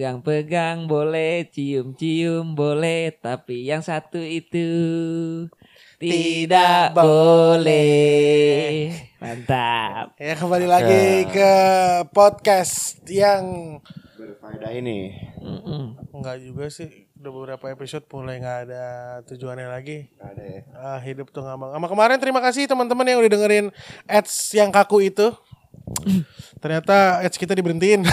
pegang-pegang boleh, cium-cium boleh, tapi yang satu itu tidak boleh. Mantap. Ya kembali lagi ke podcast yang Berfaedah ini. Mm-mm. enggak juga sih udah beberapa episode mulai nggak ada tujuannya lagi. Ada ya. Ah, hidup tuh ngambang. Sama kemarin terima kasih teman-teman yang udah dengerin ads yang kaku itu. Ternyata ads kita diberhentiin.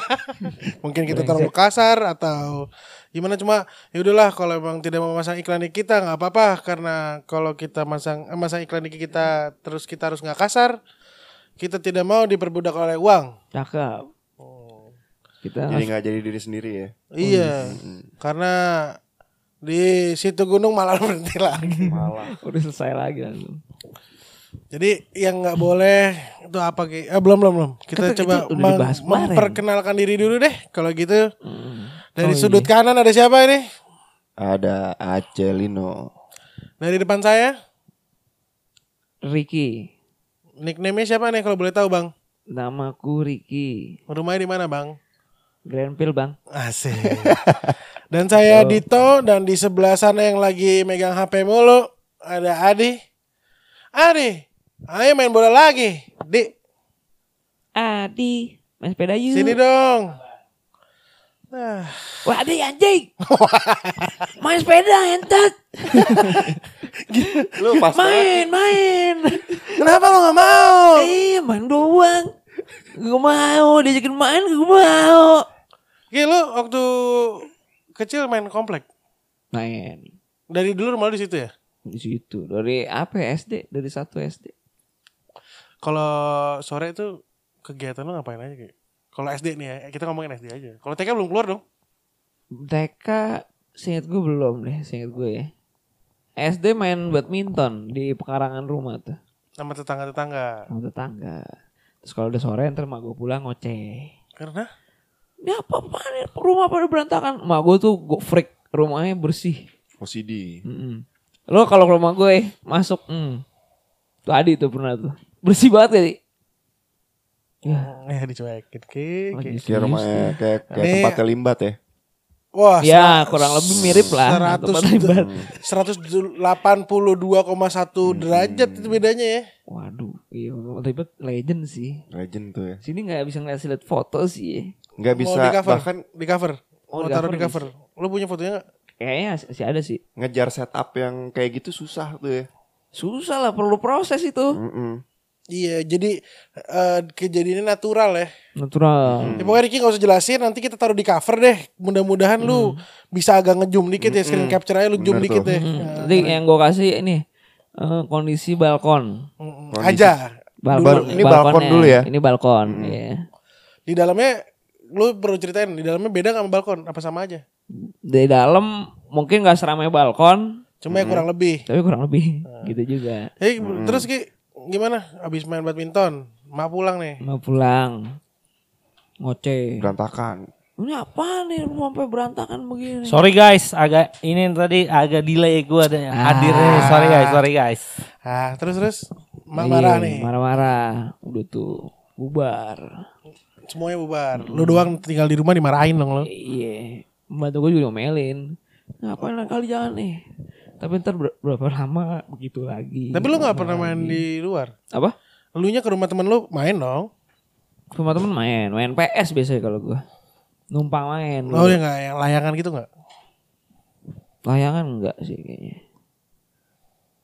Mungkin kita terlalu kasar atau gimana cuma ya udahlah kalau emang tidak mau masang iklan di kita nggak apa-apa karena kalau kita masang eh, masang iklan di kita terus kita harus nggak kasar kita tidak mau diperbudak oleh uang. Cakep. Kita Jadi harus nggak jadi diri sendiri ya. Iya, karena di situ gunung malah berhenti lagi. Malah. udah selesai lagi langsung. Jadi yang nggak boleh itu apa Ki? Eh, belum belum belum. Kita itu coba kemarin. memperkenalkan diri dulu deh. Kalau gitu Mm. dari Oh, sudut iya. kanan ada siapa ini? Ada Acelino. Dari depan saya Ricky. nickname-nya siapa nih kalau boleh tahu bang? Namaku Ricky. Rumahnya di mana bang? Grandpil bang. Asik. dan saya Dito dan di sebelah sana yang lagi megang HP mulu ada Adi. Adi, ayo main bola lagi. Di, Adi. Main sepeda yuk. sini dong. Nah, Wah Adi anjing. main sepeda entet. Lu pas. Main, main. kenapa lo nggak mau? Eh, main doang. Gue mau diajakin main, gue mau. Ki, lu waktu kecil main komplek. Main Dari dulu rumah lu di situ ya? di situ dari apa ya, SD dari satu SD. Kalau sore itu kegiatan lu ngapain aja Ki? Kalau SD nih ya, kita ngomongin SD aja. Kalau TK belum keluar dong. TK seingat gue belum deh, seingat gue ya. SD main badminton di pekarangan rumah tuh Sama tetangga-tetangga. sama tetangga. Terus kalau udah sore ntar mak gue pulang ngoceh. Karena Ini apa apaan ya? Rumah pada berantakan. Mak gue tuh gue freak rumahnya bersih. OCD. Mm-mm. Lo kalau ke rumah gue masuk, hmm. Tuh Adi tuh pernah tuh. Bersih banget ya, Di? Ya, ya dicuekin Ki. Ki. lagi Kayak rumahnya kayak kayak Nih. tempatnya limbat ya. Wah, Ya, kurang lebih mirip lah. 100 tempat libat. 182,1 derajat itu bedanya ya. Waduh, iya ribet legend sih. Legend tuh ya. Sini nggak bisa ngasih lihat foto sih. Nggak bisa mau di cover, bahkan di cover. Oh, mau di taruh cover di cover. Lu punya fotonya gak? Kayaknya sih ada sih. ngejar setup yang kayak gitu susah tuh ya. Susah lah, perlu proses itu. Mm-mm. Iya, jadi eh, kejadiannya natural ya. Natural. Ya, pokoknya Ricky gak usah jelasin, nanti kita taruh di cover deh. Mudah-mudahan lu bisa agak ngezoom dikit ya, screen capture aja lu zoom Bener dikit tuh. deh. Hmm, Nanti yang gue kasih ini eh, kondisi balkon. Mm, Kondisi. Aja. Balkon, Ini balkon dulu ya? Ini balkon. iya. Di dalamnya lu perlu ceritain, di dalamnya beda gak sama balkon? Apa sama aja? Di dalam mungkin nggak seramai balkon, Cuma ya kurang lebih. tapi kurang lebih gitu juga. Eh, terus Ki, gimana? Abis main badminton, mak pulang nih. Mau pulang, ngoceh. Berantakan. Ini apa nih rumah sampai berantakan begini? Sorry guys, agak ini tadi agak delay gue ada hadir Ah. nih. Sorry guys, sorry guys. Ah, terus terus mak Iya, marah nih. Marah-marah. Udah tuh bubar. Semuanya bubar. Lu doang tinggal di rumah dimarahin dong lu. Iya. Membantu gue juga ngomelin. Ngapain lah kali jangan nih. Tapi ntar ber- berapa lama begitu lagi. Tapi lu nggak berapa pernah main lagi. di luar. Apa? Lu nya ke rumah temen lu main dong. Ke Rumah temen main. Main PS biasanya kalau gue. Numpang main. Oh ya nggak yang layangan gitu nggak? Layangan enggak sih kayaknya.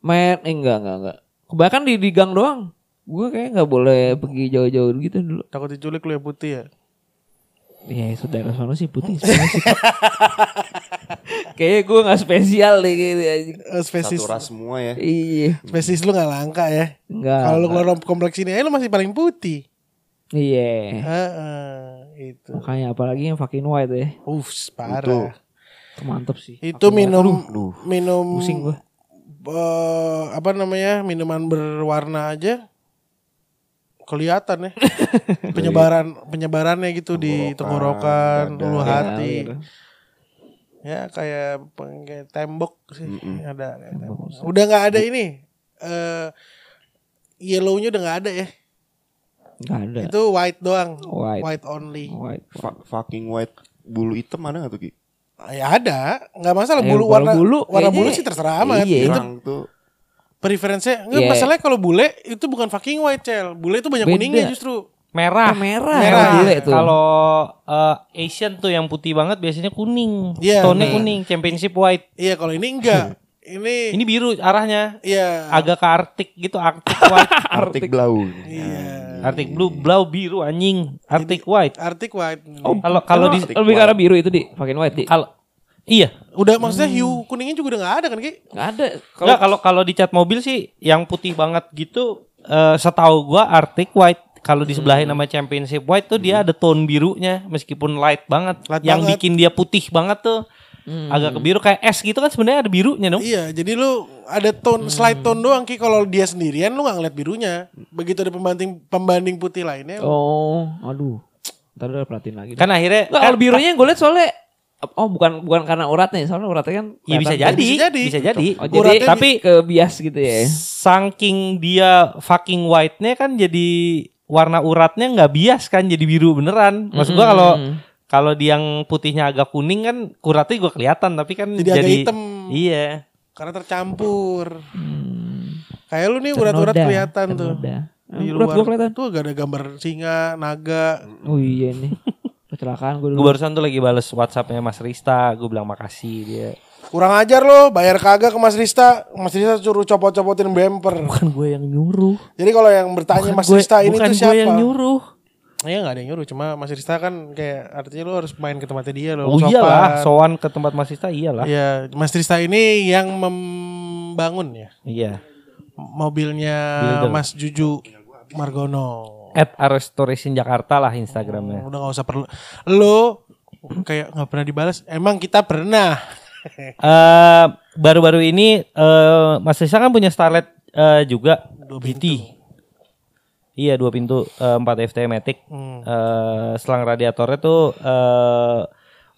Main eh, enggak enggak enggak. Kebanyakan di, di gang doang. Gue kayak nggak boleh pergi jauh-jauh gitu dulu. Takut diculik lu ya putih ya. Ya saudara sono sih putih sih. Kayaknya gue gak spesial deh gitu anjing. Eh, spesies Satu ras semua ya. Iya. spesies lu nggak langka ya. Enggak. Kalau lu keluar kompleks ini, eh lu masih paling putih. Iya. Heeh, itu. Makanya apalagi yang fucking white ya. Uff, parah. Itu mantep sih. Itu minum Aduh. minum Pusing gue. eh, apa namanya? Minuman berwarna aja kelihatan ya. penyebaran penyebarannya gitu di tenggorokan, ulu Iya, hati. bener. Ya kayak peng- kayak tembok sih ada kayak tembok. Udah nggak ada ini. Eh yellownya udah nggak ada ya. Gak ada. Itu white doang. White. White only. White. Fu- fucking white. bulu hitam ada nggak tuh Ki? Ya ada, nggak masalah bulu kalau warna bulu warna bulu sih terserah amat. Iya. Itu Pirang tuh preferensinya nggak Iya. masalahnya kalau bule itu bukan fucking white cel. Bule itu banyak Beda. kuningnya justru. Merah. Ah, merah. Merah. Bule tuh. Kalau eh, Asian tuh yang putih banget biasanya kuning. Iya, Tone-nya nah. kuning, championship white. Iya kalau ini enggak. ini Ini biru arahnya. iya. Agak ke Arctic gitu, Arctic white. Arctic Blau. Iya. Arctic blue, blau biru anjing. Arctic white. Arctic white. Kalau kalau di lebih ke arah biru itu di fucking white di. kalau iya. Udah maksudnya hiu kuningnya juga udah nggak ada kan Ki? Nggak ada. Kalau kalau kalau di cat mobil sih yang putih banget gitu eh, setahu gua Arctic white. Kalau di sebelahin nama Championship White tuh dia ada tone birunya meskipun light banget. Light yang banget. bikin dia putih banget tuh agak ke biru kayak es gitu kan sebenarnya ada birunya dong. Iya, jadi lu ada tone slide tone doang Ki kalau dia sendirian lu nggak ngeliat birunya. Begitu ada pembanding pembanding putih lainnya. Oh, aduh. Ntar udah perhatiin lagi. Kan akhirnya Nggak, kan- kalau birunya yang gue liat soalnya oh bukan bukan karena uratnya, soalnya uratnya kan Iya bisa jadi, Bisa jadi. bisa jadi. Oh, jadi Uratnya tapi ke bias gitu ya. Saking dia fucking white-nya kan jadi warna uratnya nggak bias kan jadi biru beneran. Maksud gua kalau kalau dia yang putihnya agak kuning kan uratnya gua kelihatan tapi kan Jadi agak hitam. Iya. Karena tercampur. Hmm. Kayak lu nih urat-urat Ternoda, kelihatan tuh. Di urat luar gua kelihatan. tuh gak ada gambar singa, naga. Oh iya nih. Kecelakaan gue Gue dulu. barusan tuh lagi bales WhatsAppnya Mas Rista, gue bilang makasih dia. Kurang ajar lo, bayar kagak ke Mas Rista. Mas Rista suruh copot-copotin bumper. Bukan gue yang nyuruh. Jadi kalau yang bertanya Mas gue, Rista ini bukan tuh gue yang siapa? nyuruh. Iya gak ada yang nyuruh, cuma Mas Rista kan kayak artinya lu harus main ke tempatnya dia loh. Oh sopan. iyalah, sowan ke tempat Mas Rista iyalah. Iya, Mas Rista ini yang membangun ya Iya. mobilnya Builder. Mas Juju Margono. At Restoration Jakarta lah Instagramnya. Udah gak usah perlu. Lo kayak nggak pernah dibalas. Emang kita pernah. Eh baru-baru ini eh Mas Rista kan punya Starlet eh, juga Dua GT. Iya dua pintu eh, 4 FT Matic. Hmm. Eh, selang radiatornya tuh eh,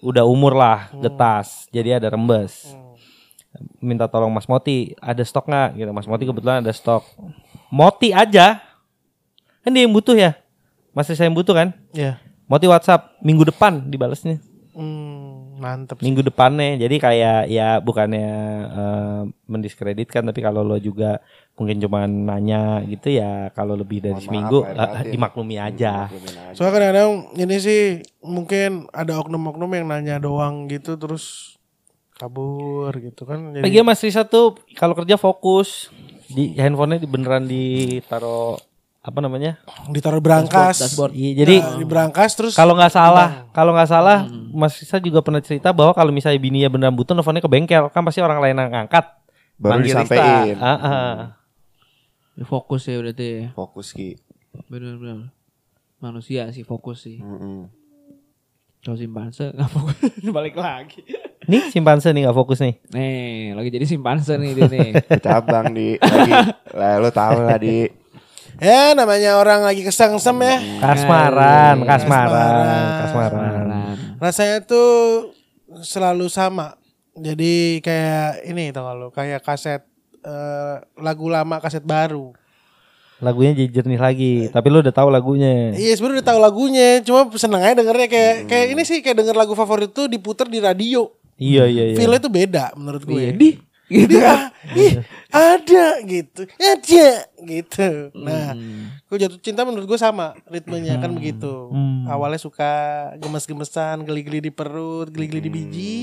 udah umur lah, getas. Jadi ada rembes. Minta tolong Mas Moti, ada stok nggak? Gitu. Mas Moti kebetulan ada stok. Moti aja, kan dia yang butuh ya. Mas Rista yang butuh kan? Ya. Moti WhatsApp minggu depan dibalasnya. Hmm, mantep. sih. Minggu depannya. Jadi kayak ya bukannya eh, mendiskreditkan tapi kalau lo juga mungkin cuma nanya gitu ya kalau lebih dari Mohon seminggu maaf, lahir eh, batin. dimaklumi aja. Maklumin aja. Soalnya kadang-kadang ini sih mungkin ada oknum-oknum yang nanya doang gitu terus kabur gitu kan. Jadi Lagi Mas Risa tuh kalau kerja fokus di handphonenya beneran ditaruh apa namanya? ditaruh berangkas. Dashboard. Iya, jadi Nah, di berangkas terus kalau nggak salah, kalau nggak salah Mas Risa juga pernah cerita bahwa kalau misalnya bininya beneran butuh nelfonnya ke bengkel, kan pasti orang lain yang ngangkat. Baru Manggil Rista. disampein. Ah, ah. Fokus ya berarti ya. Fokus Ki. Bener-bener. Manusia sih fokus sih. Mm-mm. Kalau simpanse nggak fokus. Balik lagi. Nih simpanse nih nggak fokus nih. Nih, lagi jadi simpanse nih dia nih. Cabang di lagi. Lah lu tahu lah di. Ya namanya orang lagi kesengsem ya. Kasmaran, Iya, kasmaran, kasmaran. Beneran. Rasanya tuh selalu sama. Jadi kayak ini tau lo, kayak kaset eh, lagu lama kaset baru. Lagunya jadi jernih lagi, tapi lu udah tahu lagunya. Iya sebenarnya udah tahu lagunya, cuma seneng aja dengernya kayak kayak ini sih kayak denger lagu favorit tuh diputer di radio. Iya iya iya. Feelnya tuh beda menurut gue. Iya, di. Gitu. Dia, ih, ada gitu, ada gitu. Nah, gue jatuh cinta menurut gue sama ritmenya kan begitu. Awalnya suka gemes-gemesan, geli-geli di perut, geli-geli di biji.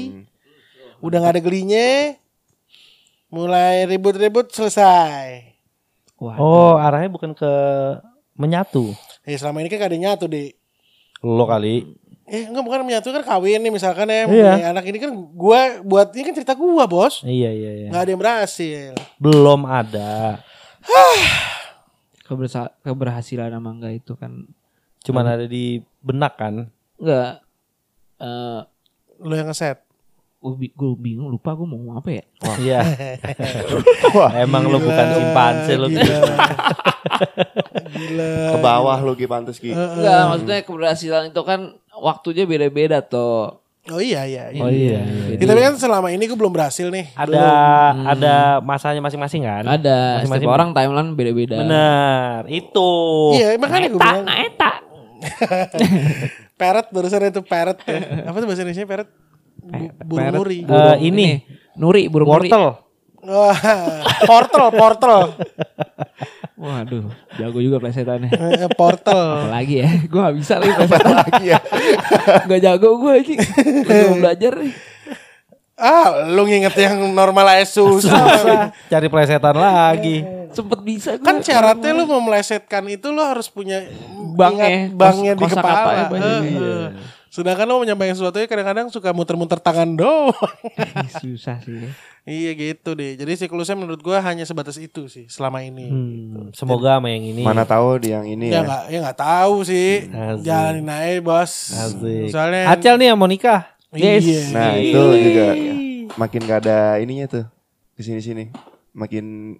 Udah nggak ada gelinya, mulai ribut-ribut selesai. Wah. Oh, arahnya bukan ke menyatu. Ya selama ini kan gak ada nyatu deh. Lo kali. Eh enggak bukan menyatu kan kawin nih misalkan ya Iya. punya anak ini kan gua buat ini kan cerita gua bos Iya iya iya. nggak ada yang berhasil Belum ada. Kebersa- keberhasilan sama enggak itu kan Cuman ada di benak kan. enggak eh lo yang ngeset gue bingung lupa gue mau ngomong apa ya Iya. Emang lo bukan simpanse lo. gila gila Ke bawah lu Ki pantes Ki. enggak maksudnya keberhasilan itu kan waktunya beda-beda toh oh iya iya, iya. Oh iya. Ya, tapi kan selama ini gua belum berhasil nih Ada ada masanya masing-masing kan? ada Masing-masing setiap orang timeline beda-beda Bener, itu. iya makanya gua bilang nah eta Parrot barusan itu parrot ya. Apa tuh bahasa Indonesia parrot? Bu- Burung Parrot. nuri. Eh, ini Nuri, burung nuri. Wah, portal, portal. Waduh, jago juga plesetannya. Eh, portal. Apalagi ya, gue gak bisa lagi plesetan. Lagi ya. gak jago gue lagi. Gue belajar nih. Ah, lu nginget yang normal aja susah. Susah. Cari plesetan lagi. Sempet bisa gue. kan syaratnya lu mau melesetkan itu lu harus punya Banknya, ingat banknya di kepala. ya, banyak. Heeh. Sedangkan lu menyampaikan sesuatu kadang-kadang suka muter-muter tangan doang. Susah sih. iya gitu deh. Jadi siklusnya menurut gua hanya sebatas itu sih selama ini. Hmm, semoga sama yang ini. Mana tahu di yang ini Ya ya. nggak ya nggak tahu sih. Asik. Jalanin aja bos. Asik. Soalnya Acel nih yang mau nikah. Yes. Iya. Nah itu juga makin gak ada ininya tuh di sini sini makin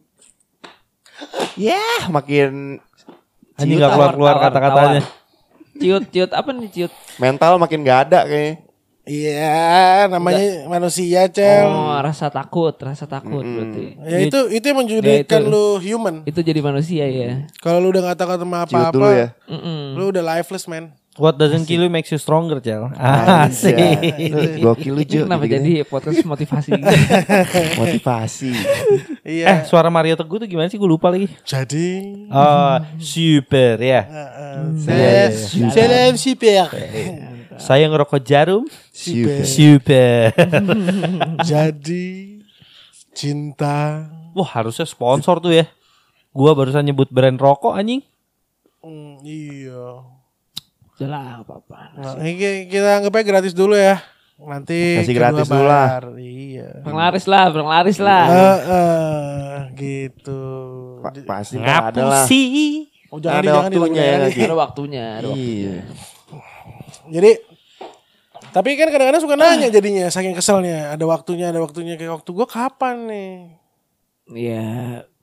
ya makin Anjing ciut gak keluar-keluar Tawar, kata-katanya. Ciut, ciut. Apa nih ciut? mental makin gak ada kayaknya. Iya, namanya manusia, Cel. Oh, rasa takut, rasa takut berarti. Ya itu itu yang menjadikan Ya, itu. lu human. Itu jadi manusia ya. Kalau lu udah gak takut sama apa-apa, ya. Lu udah lifeless, man. What doesn't kill you makes you stronger, Cel. Asik. Gokil lu Jo. Kenapa gitu-gitu. jadi podcast motivasi? motivasi. Eh, Iya. suara Mario Teguh tuh gimana sih? Gue lupa lagi. Jadi Oh, super ya. saya saya super. Saya ngerokok jarum. Super. Super. Jadi cinta. Wah, harusnya sponsor tuh ya. Gua barusan nyebut brand rokok anjing. Hmm, iya. Jelas apa-apa. Nah, ini kita anggapnya gratis dulu ya. Nanti Kasih gratis dulu lah. Iya. Penglaris lah, penglaris lah. Heeh, gitu. Pa- pasti ada lah. sih? Oh, jangan Ada di, jangan di, waktunya jangan ya di. nanti. Ada waktunya, ada waktunya. Iya. Jadi tapi kan kadang-kadang suka nanya jadinya saking keselnya. Ada waktunya, ada waktunya kayak waktu gua kapan nih? Iya.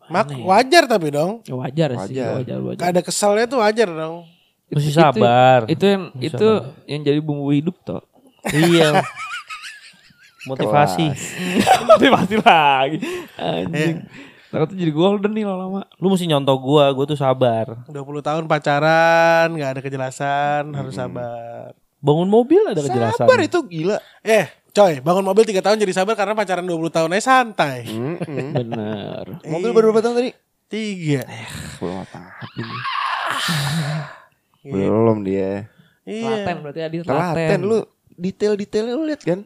Mak wajar tapi dong. Ya wajar, sih, Wajar. wajar, wajar. Ada keselnya tuh wajar dong. Mesti sabar. Itu, yang itu yang jadi bumbu hidup toh. Iya. Motivasi. Motivasi lagi. Anjing. Takutnya jadi golden nih lama-lama. Lu mesti nyontoh gua, gua tuh sabar. 20 tahun pacaran, nggak ada kejelasan, harus sabar. Bangun mobil ada kejelasan. Sabar itu gila. Eh, coy, bangun mobil 3 tahun jadi sabar karena pacaran 20 tahun aja santai. Mm-mm. Bener. Mobil baru berapa tahun tadi? Tiga. Belum apa ini. Belum dia. Iya. Telaten berarti Adi Telaten telaten. lu detail-detailnya lu lihat kan?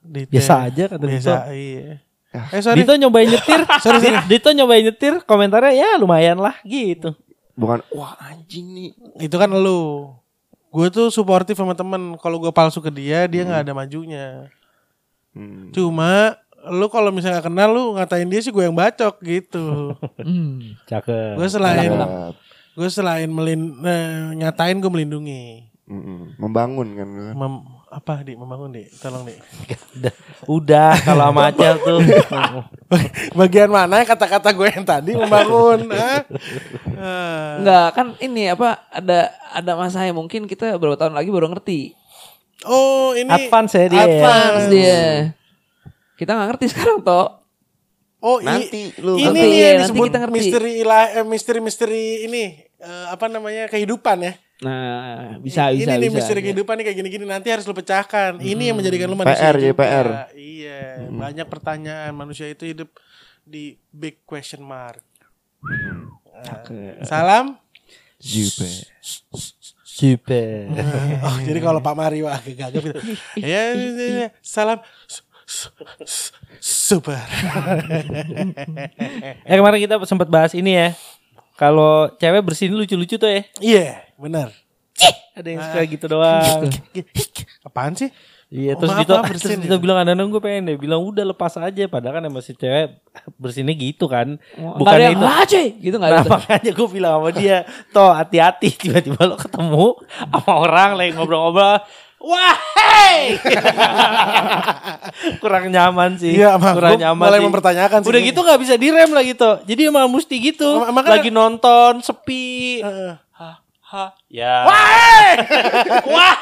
Detail. Biasa aja kata Biasa, Dito. iya. Ya. Eh, sorry. Dito nyobain nyetir. sorry, sorry. Dito nyobain nyetir, komentarnya ya lumayan lah gitu. Bukan wah anjing nih. Itu kan lu. Gue tuh suportif sama temen. Kalau gue palsu ke dia, dia nggak ada majunya. Hmm. Cuma lu kalau misalnya kenal lu ngatain dia sih gue yang bacok gitu. Hmm. Cakep. gue selain Cakep. Gue selain melin eh, nyatain gue melindungi. Mm-mm. Membangun kan. Mem- apa di membangun di tolong di Udah, udah kalau sama Acel tuh. bagian mana kata-kata gue yang tadi membangun ah? Ah. Enggak kan ini apa ada ada masanya mungkin kita beberapa tahun lagi baru ngerti. oh ini Advance ya dia. Advance dia. Kita nggak ngerti sekarang toh. oh i- Nanti lu ini Nanti, nih yang nanti disebut kita ngerti. misteri ilah eh, misteri misteri ini eh, apa namanya kehidupan ya Nah, bisa ini bisa nih bisa. misteri kehidupan nih kayak gini-gini nanti harus lu pecahkan ini yang menjadikan lu manusia PR, juga. PR. iya banyak pertanyaan manusia itu hidup di big question mark Nah, salam Jupe. Super. oh jadi kalau Pak Mario agak gagap gitu ya, ya, ya, salam su- su- su- super eh kemarin kita sempat bahas ini ya. Kalau cewek bersihin lucu-lucu tuh ya. iya benar Ada yang suka gitu doang. apaan sih Iya Oh, terus maaf, Dito, maaf, terus Dito ya? bilang kadang gue pengen deh bilang udah lepas aja padahal kan emang si cewek bersinnya gitu kan ada bukannya yang itu "Aje!" gitu nggak nah ada. makanya gue bilang sama dia toh hati-hati tiba-tiba lo ketemu sama orang lagi ngobrol-ngobrol wah hey kurang nyaman sih. Iya, emang kurang gua nyaman mulai sih. mempertanyakan sih udah gitu nggak bisa direm lah gitu jadi emang mesti gitu. Em- emang kan- lagi nonton sepi. Heeh. ha ha. Ya. Wah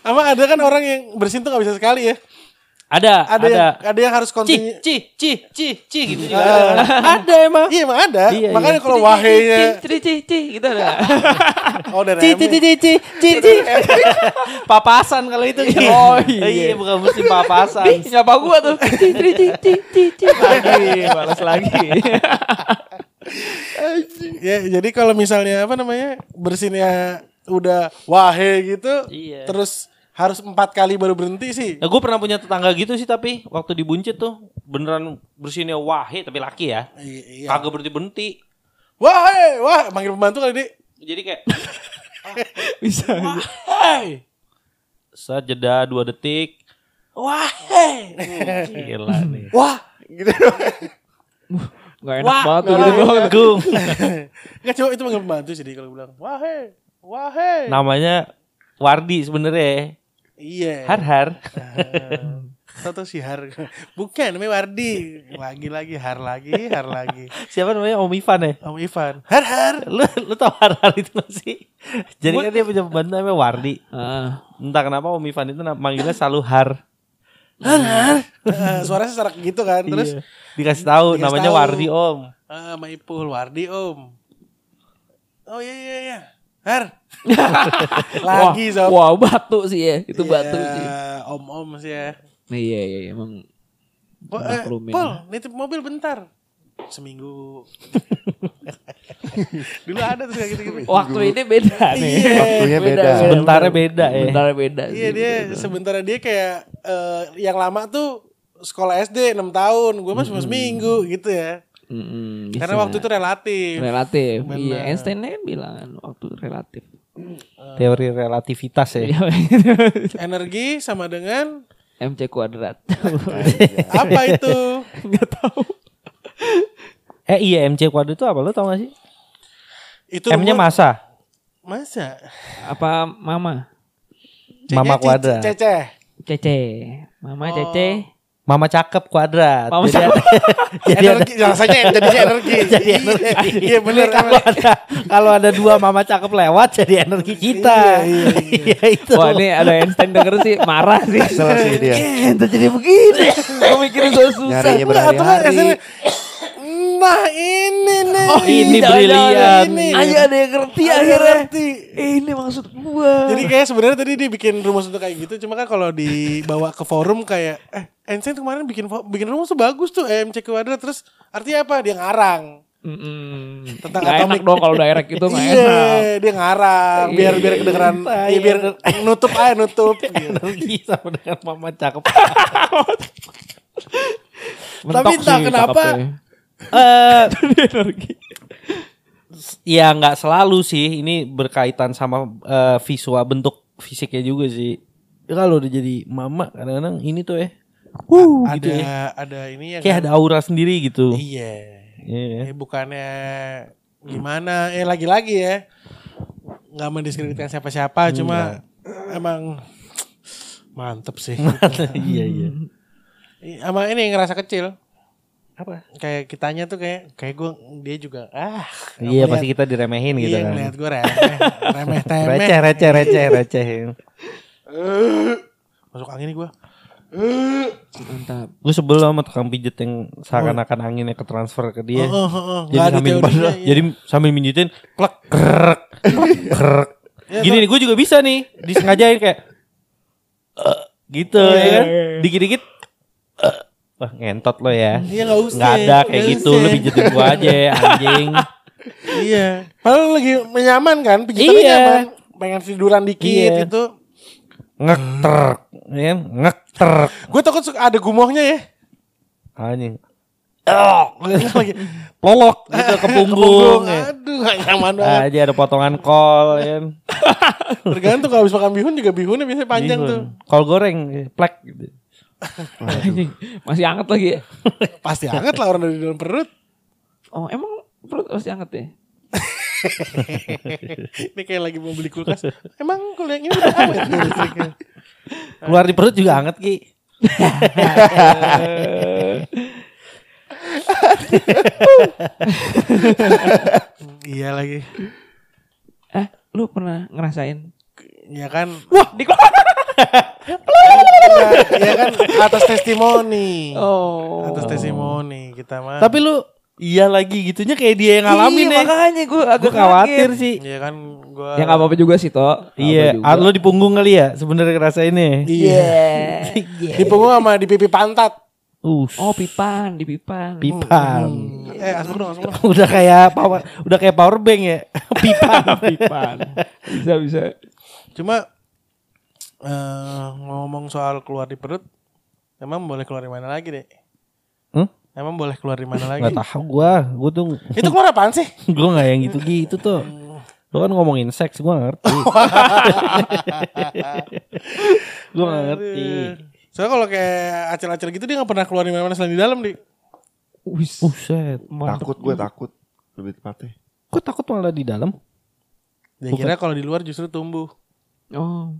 Emang ada kan orang yang bersin tuh gak bisa sekali ya Ada, Ada, ada. yang ada yang harus Ci, continue. ci, ci, ci, ci gitu juga. ada emang. Iya emang ada. Iya, Makanya iya. kalau wahainya Cih, cih, cih, gitu ada. oh dari Ci, ci, ci, ci, ci, ci, ci. Papasan kalau itu. Oh, iya. Iya, bukan mesti papasan. Nyapa gua tuh. Cih, cih, cih, cih, cih, cih. Lagi, balas lagi. Ya, jadi kalau misalnya apa namanya bersinnya udah wahe gitu, Iya. terus harus empat kali baru berhenti sih. Nah, gue pernah punya tetangga gitu sih tapi waktu di Buncit tuh beneran bersinnya wahe tapi laki ya. Iya. Kagak berhenti berhenti. Wahe, wah, manggil pembantu kali dik. Jadi kayak Bisa. Hai, saat jeda dua detik. wahe, Gila nih. wah, gitu. Gak enak banget tuh gitu. Nggak coba itu manggil pembantu sih kalau bilang wahe, wahe. Namanya Wardi sebenarnya. Iya. Har har. Tahu si Har. Bukan namanya Wardi. Lagi lagi Har lagi, Har lagi. Siapa namanya Om Ivan ya? Om Ivan. Har Har. Lu lu tau har har itu gak sih? Jadi kan dia punya pembantu namanya Wardi. Ah. Entah kenapa Om Ivan itu manggilnya selalu har. Eh, suaranya serak gitu kan. Terus Iya. dikasih tahu Dikasih namanya tahu. Wardi Om. ah sama Ipul Wardi Om. Oh iya iya iya. Har. lagi sob. wah, batu sih ya. Itu Iya, batu sih. Om-om sih ya. Nah, iya, iya, iya, emang. Po, eh. Pol, nitip mobil bentar. Seminggu. Dulu ada tuh kayak gitu-gitu. Waktu ini beda nih. Iya. Waktunya beda. Sebentarnya beda ya. Sebentarnya beda. Iya dia sebentar dia kayak eh, yang lama tuh sekolah SD 6 tahun, gue mah cuma seminggu gitu ya. Mm-mm, Karena waktu itu relatif. relatif. Benar. Iya, Einstein kan bilang waktu relatif. Teori relativitas ya. Iya, Energi sama dengan MC kuadrat. apa itu? Enggak tahu. Eh iya MC kuadrat itu apa lo tau gak sih? Itu M-nya masa. masa? Apa mama? Mama Cece, kuadrat. Cece. Cece. Mama Oh. Cece. Mama cakep kuadrat. Mama Jadi cakep. ada- jadi ada, energi rasanya jadi energi. Jadi Iya, energi. Iya benar. kalau ada kalau ada dua mama cakep lewat jadi energi kita. Iya, iya, Iya itu. Wah ini ada Einstein denger sih marah sih. Salah sih dia. Ente jadi begini. Gue mikirin susah. Nyarinya berhari-hari. Nah ini nih. Oh ini brilian. ini. Ayo ada yang ngerti Ada akhirnya. ngerti. Ini maksud gua. Jadi kayak sebenarnya tadi dia bikin rumus untuk kayak gitu, cuma kan kalau dibawa ke forum kayak eh Einstein kemarin bikin bikin rumus tuh bagus tuh EMC kuadrat terus artinya apa? Dia ngarang. Mm-mm. Tentang Nggak enak atomic- dong kalau direct itu nggak iya, enak. dia ngarang biar biar kedengeran, iya, biar nutup aja nutup. gitu. energi sama dengan mama cakep. Tapi entah kenapa, cakepnya. Eh ya nggak selalu sih. Ini berkaitan sama eh, visual bentuk fisiknya juga sih. Ya, Kalau udah jadi mama kadang-kadang ini tuh ya. Wuh, ada gitu ya. ada ini ya Kayak ada aura sendiri gitu. Iya. Iya. Eh, bukannya gimana? Eh lagi-lagi ya. nggak mendiskreditkan siapa-siapa, cuma emang mantep sih. iya iya. Sama ini ngerasa kecil. Apa? Kayak kitanya tuh kayak kayak gue dia juga ah. Iya ngeliat- pasti kita diremehin gitu iya, kan. ngeliat gue remeh, remeh temeh. Receh receh receh receh. Masuk angin nih gue. Mantap. Gue sebel sama tukang pijet yang seakan-akan anginnya ke transfer ke dia. Oh, oh, oh. Jadi Nggak ada sambil teorinya, iya. jadi sambil minjitin klek krek krek. Gini nih gue juga bisa nih disengajain kayak eh, gitu Iya, ya kan. iya, iya. Dikit-dikit eh, wah ngentot lo ya. Iya nggak usah. Ada kayak nggak gitu usah. lu pijetin gua aja anjing. Iya. Padahal lagi menyaman kan, pijitannya Iya. nyaman. Pengen tiduran dikit Iya. gitu. Ngek trek, ya? Ngek trek. Gue takut ada gumohnya ya. Anjing. lagi Lolok gitu ke punggung. ya. Aduh, gak nyaman banget. Aja ada potongan kol ya. Tergantung kalau habis makan bihun juga bihunnya biasanya panjang Bihun. tuh. Kol goreng, plek gitu. Masih hangat lagi ya. Pasti hangat lah orang dari dalam perut. Oh emang perut masih hangat ya? Ini kayak lagi mau beli kulkas. Emang ini udah awet tuh listriknya? Keluar di perut juga anget ki. Iya lagi. Eh lu pernah ngerasain ya kan Wah, di ya kan atas testimoni. Oh. Atas testimoni kita mah. Tapi lu iya lagi gitunya kayak dia yang ngalamin iya, nih. makanya gue agak Gue khawatir kaget. sih. ya kan gua Ya nggak apa-apa juga sih, Toh. Iya, ah, lu di punggung kali ya sebenarnya ngerasainnya. Iya. Di punggung sama di pipi pantat. Uh, Oh, pipan, di pipan. pipan. Eh, asbak dong, asbak dong. udah kayak power udah kayak power bank ya. pipan. pipan. Bisa, bisa. Cuma eh ngomong soal keluar di perut, emang boleh keluar di mana lagi deh? Hmm? Emang boleh keluar di mana lagi? Gak tahu gua, gua tuh Itu keluar apaan sih? gua nggak yang gitu-gitu tuh. Lu kan ngomongin seks gua nggak ngerti. gua nggak ngerti. Soalnya kalau kayak acil-acil gitu dia gak pernah keluar di mana-mana selain di dalam, di. Wis. Buset. Takut gue takut lebih tepatnya. Kok takut malah di dalam? Dia kira kalau di luar justru tumbuh. Oh,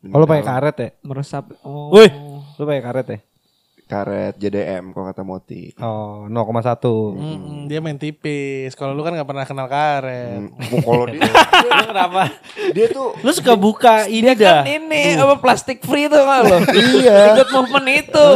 Kalau pakai karet ya? meresap. Oh. Wih, lu pakai karet ya? Karet JDM kalau kata Moti. Oh, 0,1. Mm-mm, dia main tipis. Kalau lu kan gak pernah kenal karet. Hmm, kalau dia Lu kenapa? dia tuh Lu suka buka ini dah. Kan ini apa plastik free tuh kan lo. Iya. Ikut movement itu.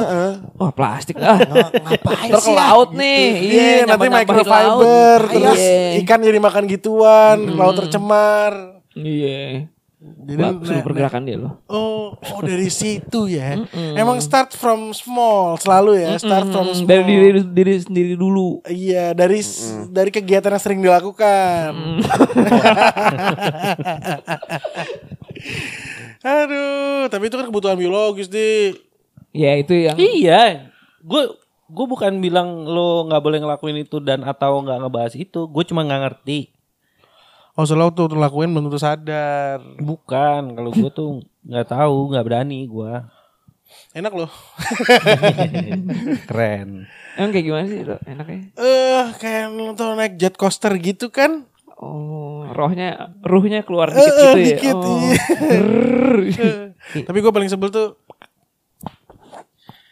Wah, plastik ah. Ngapain Ntar ke laut nih. Iya, nanti nyamper-nyamper di microfiber, laut. terus Iya. ikan jadi makan gituan, laut tercemar. Iya. Jadi Bagus nah, lu pergerakan dia lo. Oh, oh dari situ ya. Emang start from small selalu ya, start from small. Dari diri diri sendiri dulu. Iya, dari s- dari kegiatan yang sering dilakukan. Aduh, tapi itu kan kebutuhan biologis, Di. Ya itu yang Iya. Gue gue bukan bilang lo nggak boleh ngelakuin itu dan atau nggak ngebahas itu. Gue cuma nggak ngerti. Oh, selalu tuh lakuin belum tentu sadar. Bukan. Kalau gue tuh nggak tahu, nggak berani gue. Enak loh. Keren. emang kayak gimana sih lo enaknya? Eh, kayak lu tuh naik jet coaster gitu kan? Oh, rohnya ruhnya keluar Eh, dikit eh, gitu ya. dikit, Oh. iya. Tapi gue paling sebel tuh,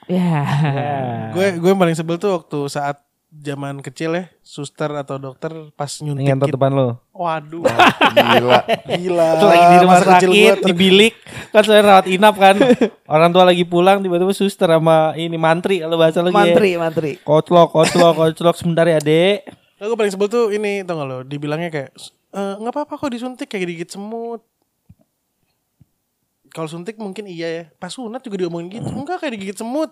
Ya. gue gue yang paling sebel tuh waktu saat zaman kecil ya, suster atau dokter pas nyuntik Ngentot depan lo. Waduh, gila. gila. Itu lagi di rumah Masa kecil sakit, di bilik. Kan saya rawat inap kan. Orang tua lagi pulang, tiba-tiba suster sama ini mantri. Kalau bahasa lagi. Mantri, mantri. Koclok, koclok, koclok. Sebentar ya dek. Nah, gue paling sebel tuh ini tau gak lo Dibilangnya kayak "Eh, nggak apa-apa kok disuntik kayak digigit semut Kalau suntik mungkin iya ya Pas sunat juga diomongin gitu Enggak kayak digigit semut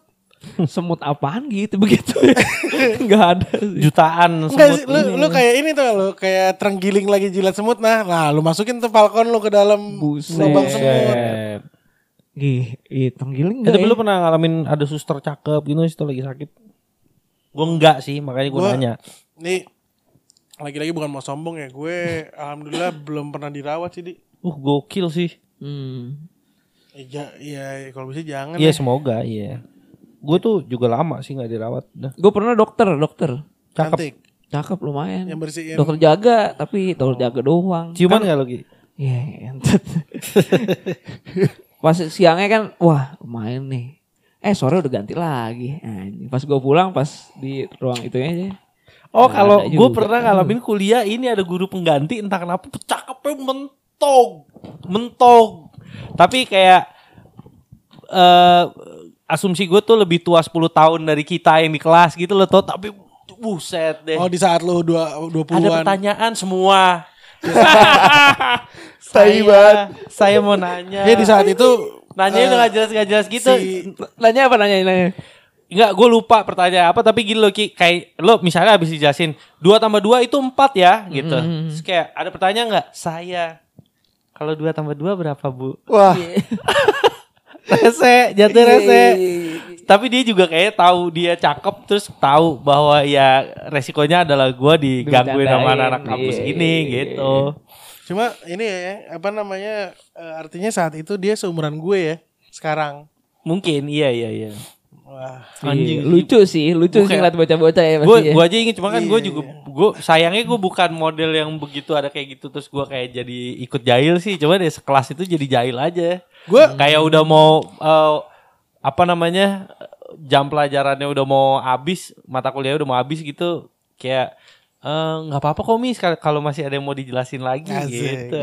Semut apaan gitu begitu. Enggak ada sih. Jutaan Enggak sih semut lu, ini. lu kayak ini tuh lo Kayak terenggiling lagi jilat semut Nah nah lu masukin tuh falcon lu ke dalam Buset. lubang semut. Gih, ih, tenggiling Eh, enggak tapi ya? lu pernah ngalamin ada suster cakep gitu situ lagi sakit? Gue enggak sih, makanya gue Gua- nanya. Nih Lagi-lagi bukan mau sombong ya Gue alhamdulillah belum pernah dirawat sih di Uh, gokil sih. Hmm. Iya, iya kalau bisa jangan Iya, ya. semoga iya. Gue tuh juga lama sih nggak dirawat. Dah. Gue pernah dokter, dokter. Cakep. Cantik Cakep lumayan. Yang bersihin Dokter jaga, tapi dokter jaga doang. Ciuman nggak lagi? Iya, entet. Pas siangnya kan, wah lumayan nih. Eh sore udah ganti lagi. Anjing. Pas gue pulang, pas di ruang itu aja. Oh, Nggak kalau gue pernah ngalamin kuliah ini ada guru pengganti entah kenapa cakepnya mentog, mentog. Tapi kayak eh asumsi gue tuh lebih tua 10 tahun dari kita yang di kelas gitu loh, tuh. Tapi buset deh. Oh di saat lu dua, dua ada puluhan pertanyaan semua. Banget. saya mau nanya. Ya di saat itu Nanya udah gak jelas gak jelas gitu. si- Nanya apa nanya nanya? Enggak, gue lupa pertanyaan apa tapi gini loh Ki, kayak lo misalnya habis dijelasin dua tambah dua itu empat ya gitu. Terus kayak ada pertanyaan nggak? Saya kalau dua tambah dua berapa bu? Wah, Rese, jatuh rese. Tapi dia juga kayak tahu dia cakep terus tahu bahwa ya resikonya adalah gue digangguin sama Dibercandain, anak kampus iya. ini gitu. Cuma ini ya apa namanya eh, artinya saat itu dia seumuran gue ya sekarang. Mungkin iya iya iya. Wah. Anjing, lucu sih, lucu Gua sih ngeliat bocah-bocah ya pasti Gue ya. gua aja inget cuma kan gue Iya, juga gue sayangnya gue bukan model yang begitu ada kayak gitu terus gue kayak jadi ikut jahil sih. Coba deh sekelas itu jadi jahil aja. Gue Kayak udah mau eh, apa namanya jam pelajarannya udah mau habis, mata kuliah udah mau habis gitu. Kayak "Eh, nggak apa-apa kok mis kal- kalau masih ada yang mau dijelasin lagi Asik. gitu.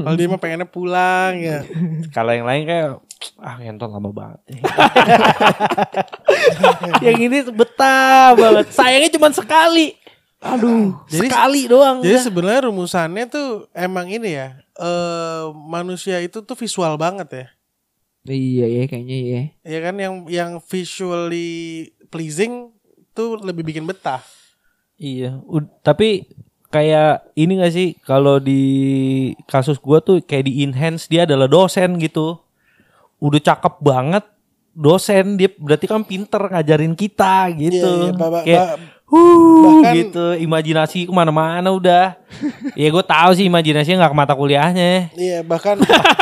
Kalau dia mah pengennya pulang ya. Kalau yang lain kayak ah ngentot lama banget. yang ini betah banget. Sayangnya cuma sekali. Aduh, Jadi- sekali doang. Jadi sebenarnya rumusannya tuh emang ini ya. eh manusia itu tuh visual banget ya. Iya ya kayaknya ya. Ya kan yang yang visually pleasing tuh lebih bikin betah. Iya, tapi kayak ini gak sih kalau di kasus gua tuh kayak di enhance dia adalah dosen gitu. Udah cakep banget dosen dia berarti kan pinter ngajarin kita gitu. Iya, iya, ba- ba- kayak huh, bahkan- gitu imajinasi ke mana-mana udah. ya gue tahu sih imajinasinya nggak ke mata kuliahnya. Iya bahkan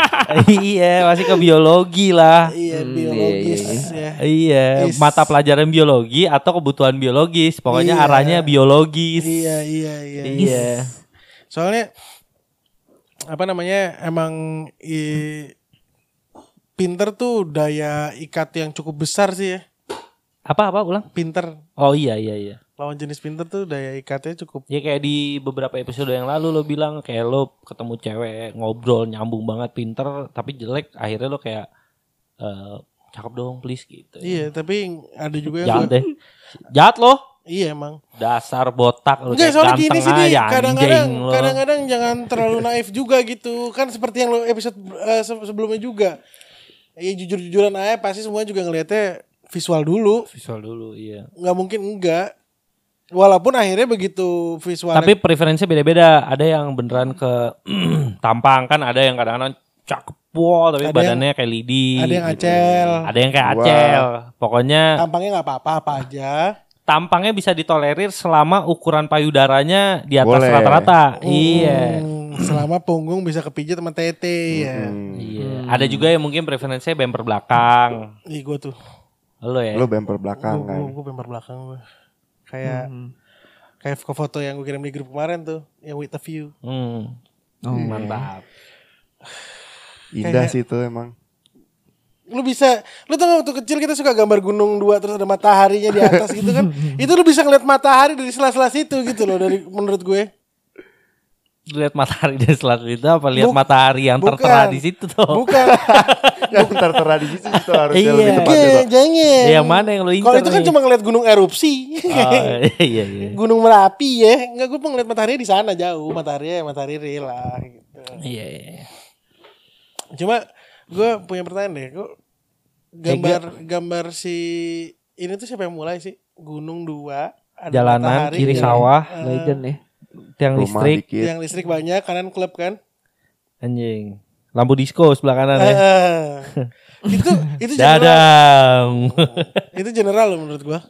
iya masih ke biologi lah. iya Hmm, biologis iya, ya. Iya, Is- mata pelajaran biologi atau kebutuhan biologis. Pokoknya Iya. arahnya biologis. Iya iya iya. Iya. Soalnya apa namanya emang i- pinter tuh daya ikat yang cukup besar sih ya. Apa apa ulang? Pinter Oh iya iya iya. lawan jenis pinter tuh daya ikatnya cukup. Ya kayak di beberapa episode yang lalu lo bilang kayak lo ketemu cewek ngobrol nyambung banget pinter tapi jelek akhirnya lo kayak eh cakep dong please gitu. Iya tapi ada juga yang Jahat deh. Jahat lo. iya emang. Dasar botak lo Enggak kayak soalnya gini sih kadang-kadang kadang-kadang jangan terlalu naif juga gitu kan seperti yang lo episode se- sebelumnya juga. Iya jujur-jujuran aja pasti semua juga ngelihatnya visual dulu Visual dulu iya. nggak mungkin enggak walaupun akhirnya begitu visual Tapi preferensinya beda-beda. Ada yang beneran ke tampang kan ada yang kadang-kadang cakep wow, tapi Ada badannya kayak lidi. ada yang gitu. acel Ada yang kayak Wah. acel. Pokoknya tampangnya nggak apa-apa apa aja tampangnya bisa ditolerir selama ukuran payudaranya di atas rata-rata. Iya. Hmm, selama punggung bisa kepijat sama tete ya Hmm. Iya. Ada juga yang mungkin preferensinya bumper belakang. ih gue tuh Lo ya. Lo bumper belakang kan. gue bemper belakang gue kayak kayak foto yang gue kirim di grup kemarin tuh yang with a view Hmm. Oh, Mantap. Indah Kayak- sih itu emang. lu bisa lu tau gak waktu kecil kita suka gambar gunung dua terus ada mataharinya di atas gitu kan itu lu bisa ngeliat matahari dari sela-sela situ gitu loh dari menurut gue Lihat matahari dari selatan itu apa lihat Buk- matahari yang bukan. tertera di situ tuh? bukan Yang tertera di situ itu harusnya Iya. lebih tepat Oke, itu. jangan Yang mana yang lo incer kalau itu kan nih? cuma ngeliat gunung erupsi Oh, iya iya. gunung merapi ya nggak gue ngeliat matahari di sana jauh matahari matahari real lah gitu Iya iya. cuma gue punya pertanyaan deh gue gambar gambar si ini tuh siapa yang mulai sih gunung dua ada Jalanan matahari, kiri ya. sawah, Eh, Legend ya. Tiang Rumah listrik, dikit. yang listrik banyak kanan klub kan anjing. Lampu disco sebelah kanan ya. Itu itu general Dadang. itu general loh menurut gua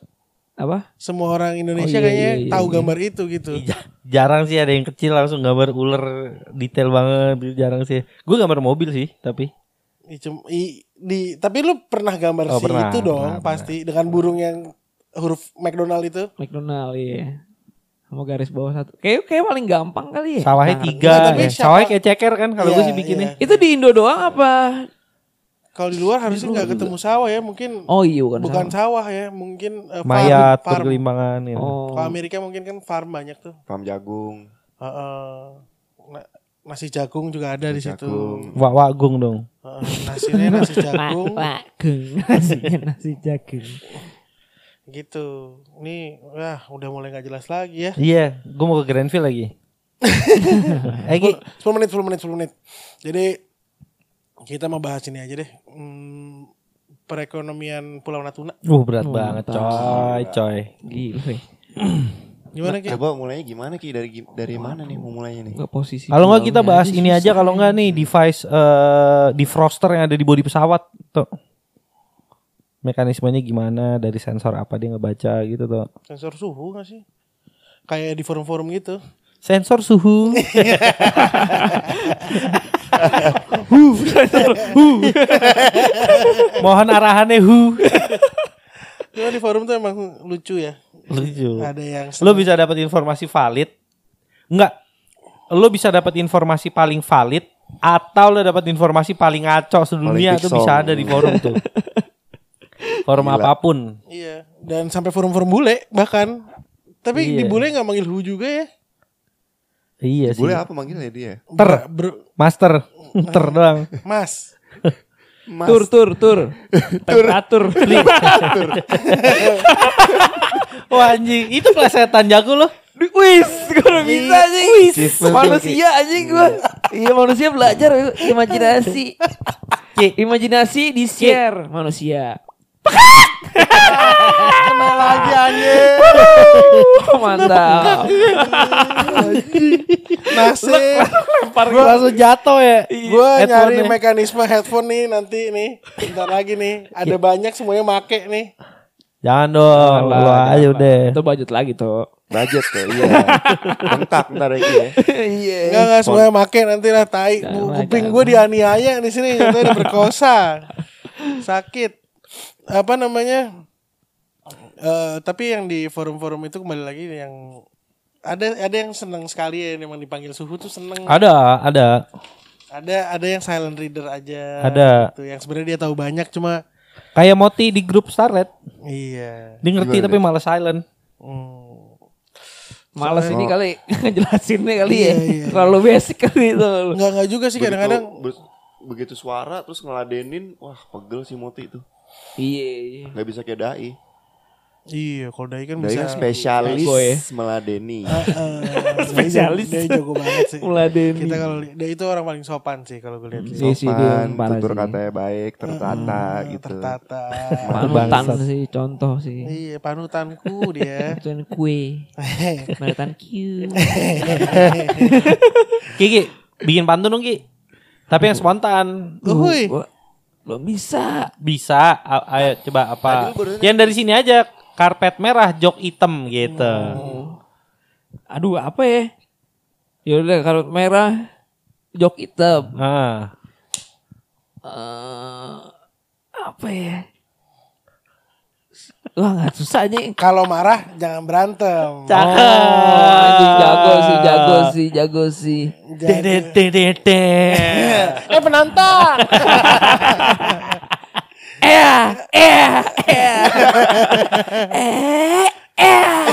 Apa? semua orang Indonesia Oh, iya, kayaknya iya, iya, tahu iya. gambar itu gitu Ja- jarang sih ada yang kecil langsung gambar ular detail banget jarang sih gue gambar mobil sih tapi I- i- di tapi lu pernah gambar Oh, si pernah, itu dong pernah, pasti dengan burung yang huruf McDonald itu McDonald iya. Sama garis bawah satu. Kayak kayak paling gampang kali ya. sawahnya Nah, tiga ya. siapa- sawahnya kayak ceker kan kalau gue Iya, sih bikinnya iya. Itu di Indo doang apa? kalau di luar harusnya nggak ketemu sawah ya mungkin Oh iya bukan. bukan sama. sawah ya mungkin farm- mayat farm. bergelimpangan ya. Oh. Kalau Amerika mungkin kan farm banyak tuh Farm jagung. Heeh. Na- nasi jagung juga ada di situ. Wak wagung dong Heeh, nasinya nasi jagung Jagung. Nasinya nasi jagung. Gitu. Ini wah udah mulai nggak jelas lagi ya. Iya gue mau ke Grandville lagi. Eh Gi, 10 menit 10 menit 10 menit. Jadi kita mau bahas ini aja deh. Hmm, perekonomian Pulau Natuna. Uh berat banget coy coy. Gila gimana Ki? Coba mulainya gimana Ki? Dari dari mana nih mau mulainya nih? Enggak posisi. kalau nggak kita bahas ini aja kalau nggak nih device eh defroster yang ada di bodi pesawat tuh mekanismenya gimana dari sensor apa dia ngebaca gitu tuh sensor suhu nggak sih? Kayak di forum-forum gitu. Sensor suhu. Hu, sensor hu. mohon arahannya hu. Cuma di forum tuh emang lucu ya. Lucu. Ada yang lo bisa dapat informasi valid? Enggak lo bisa dapat informasi paling valid atau lo dapat informasi paling ngaco sedunia Paling tuh pixel. bisa ada di forum tuh forum Gila. apa pun iya dan sampai forum-forum bule bahkan Tapi Iya. di bule nggak manggil Hu juga ya? Iya sih. Boleh apa manggilnya dia? Ter. Bro- Master. Ter doang. mas. Mas. Tur tur tur. Temperatur. Wah anjing, itu plesetan jago loh. Wis, gue udah bisa anjing. Wis, manusia anjing gue. Iya manusia belajar imajinasi. Imajinasi di share manusia. Kena lagi anjing. Mantap. Nasib. Gua langsung jatuh ya. Gue nyari Headphone-nya. mekanisme headphone nih nanti nih. Bentar lagi nih. Ada banyak semuanya make nih. Jangan dong, lu aja udah. Itu budget lagi tuh. Budget tuh, iya. Bengkak ntar lagi ya. Iya. Enggak enggak semuanya make nanti lah tai. Jangan, Kuping jangan. gue dianiaya di sini katanya diperkosa. Sakit. Apa namanya? Eh tapi yang di forum-forum itu kembali lagi yang ada ada yang senang sekali ya memang dipanggil suhu tuh seneng. Ada, ada. Ada ada yang silent reader aja. Ada. Gitu, yang sebenarnya dia tahu banyak cuma Kayak Moti di grup Starlet. iya. Dia ngerti Gimana tapi malah silent. Hmm. Males ini kali ngejelasinnya kali Iya, ya. iya. Terlalu basic kali itu. Enggak enggak juga sih kadang-kadang Begitu, be- begitu suara terus ngeladenin, wah pegel si Moti itu. Iya. Nggak bisa kayak dai. Iya, kalau Dai kan Dai bisa kan spesialis ya. meladeni. Eh, Spesialis. Dia, dia jago banget sih. Meladeni. Kita kalau dia itu orang paling sopan sih kalau gue lihat sih. Iya sih, dia Sopan, parah tutur sih. katanya baik, tertata Eh, gitu. Tertata. Panutan sih contoh sih. iya, panutanku dia. Itu kue. Panutan Q. Kiki, bikin pantun dong Ki. Tapi yang spontan. Uhuy. Gua belum bisa. Bisa, A- ayo coba apa? Lu barusan- Yang dari sini aja, karpet merah, jok hitam gitu. Aduh apa ya? Ya udah kalau merah jok hitam. Ah, Eh, apa ya? Wah nggak susah nih. Kalau marah jangan berantem. Cakep. Oh, anjing jago sih, jago sih, jago sih. Dedededede. eh penantang. Eh, eh, eh, eh, eh.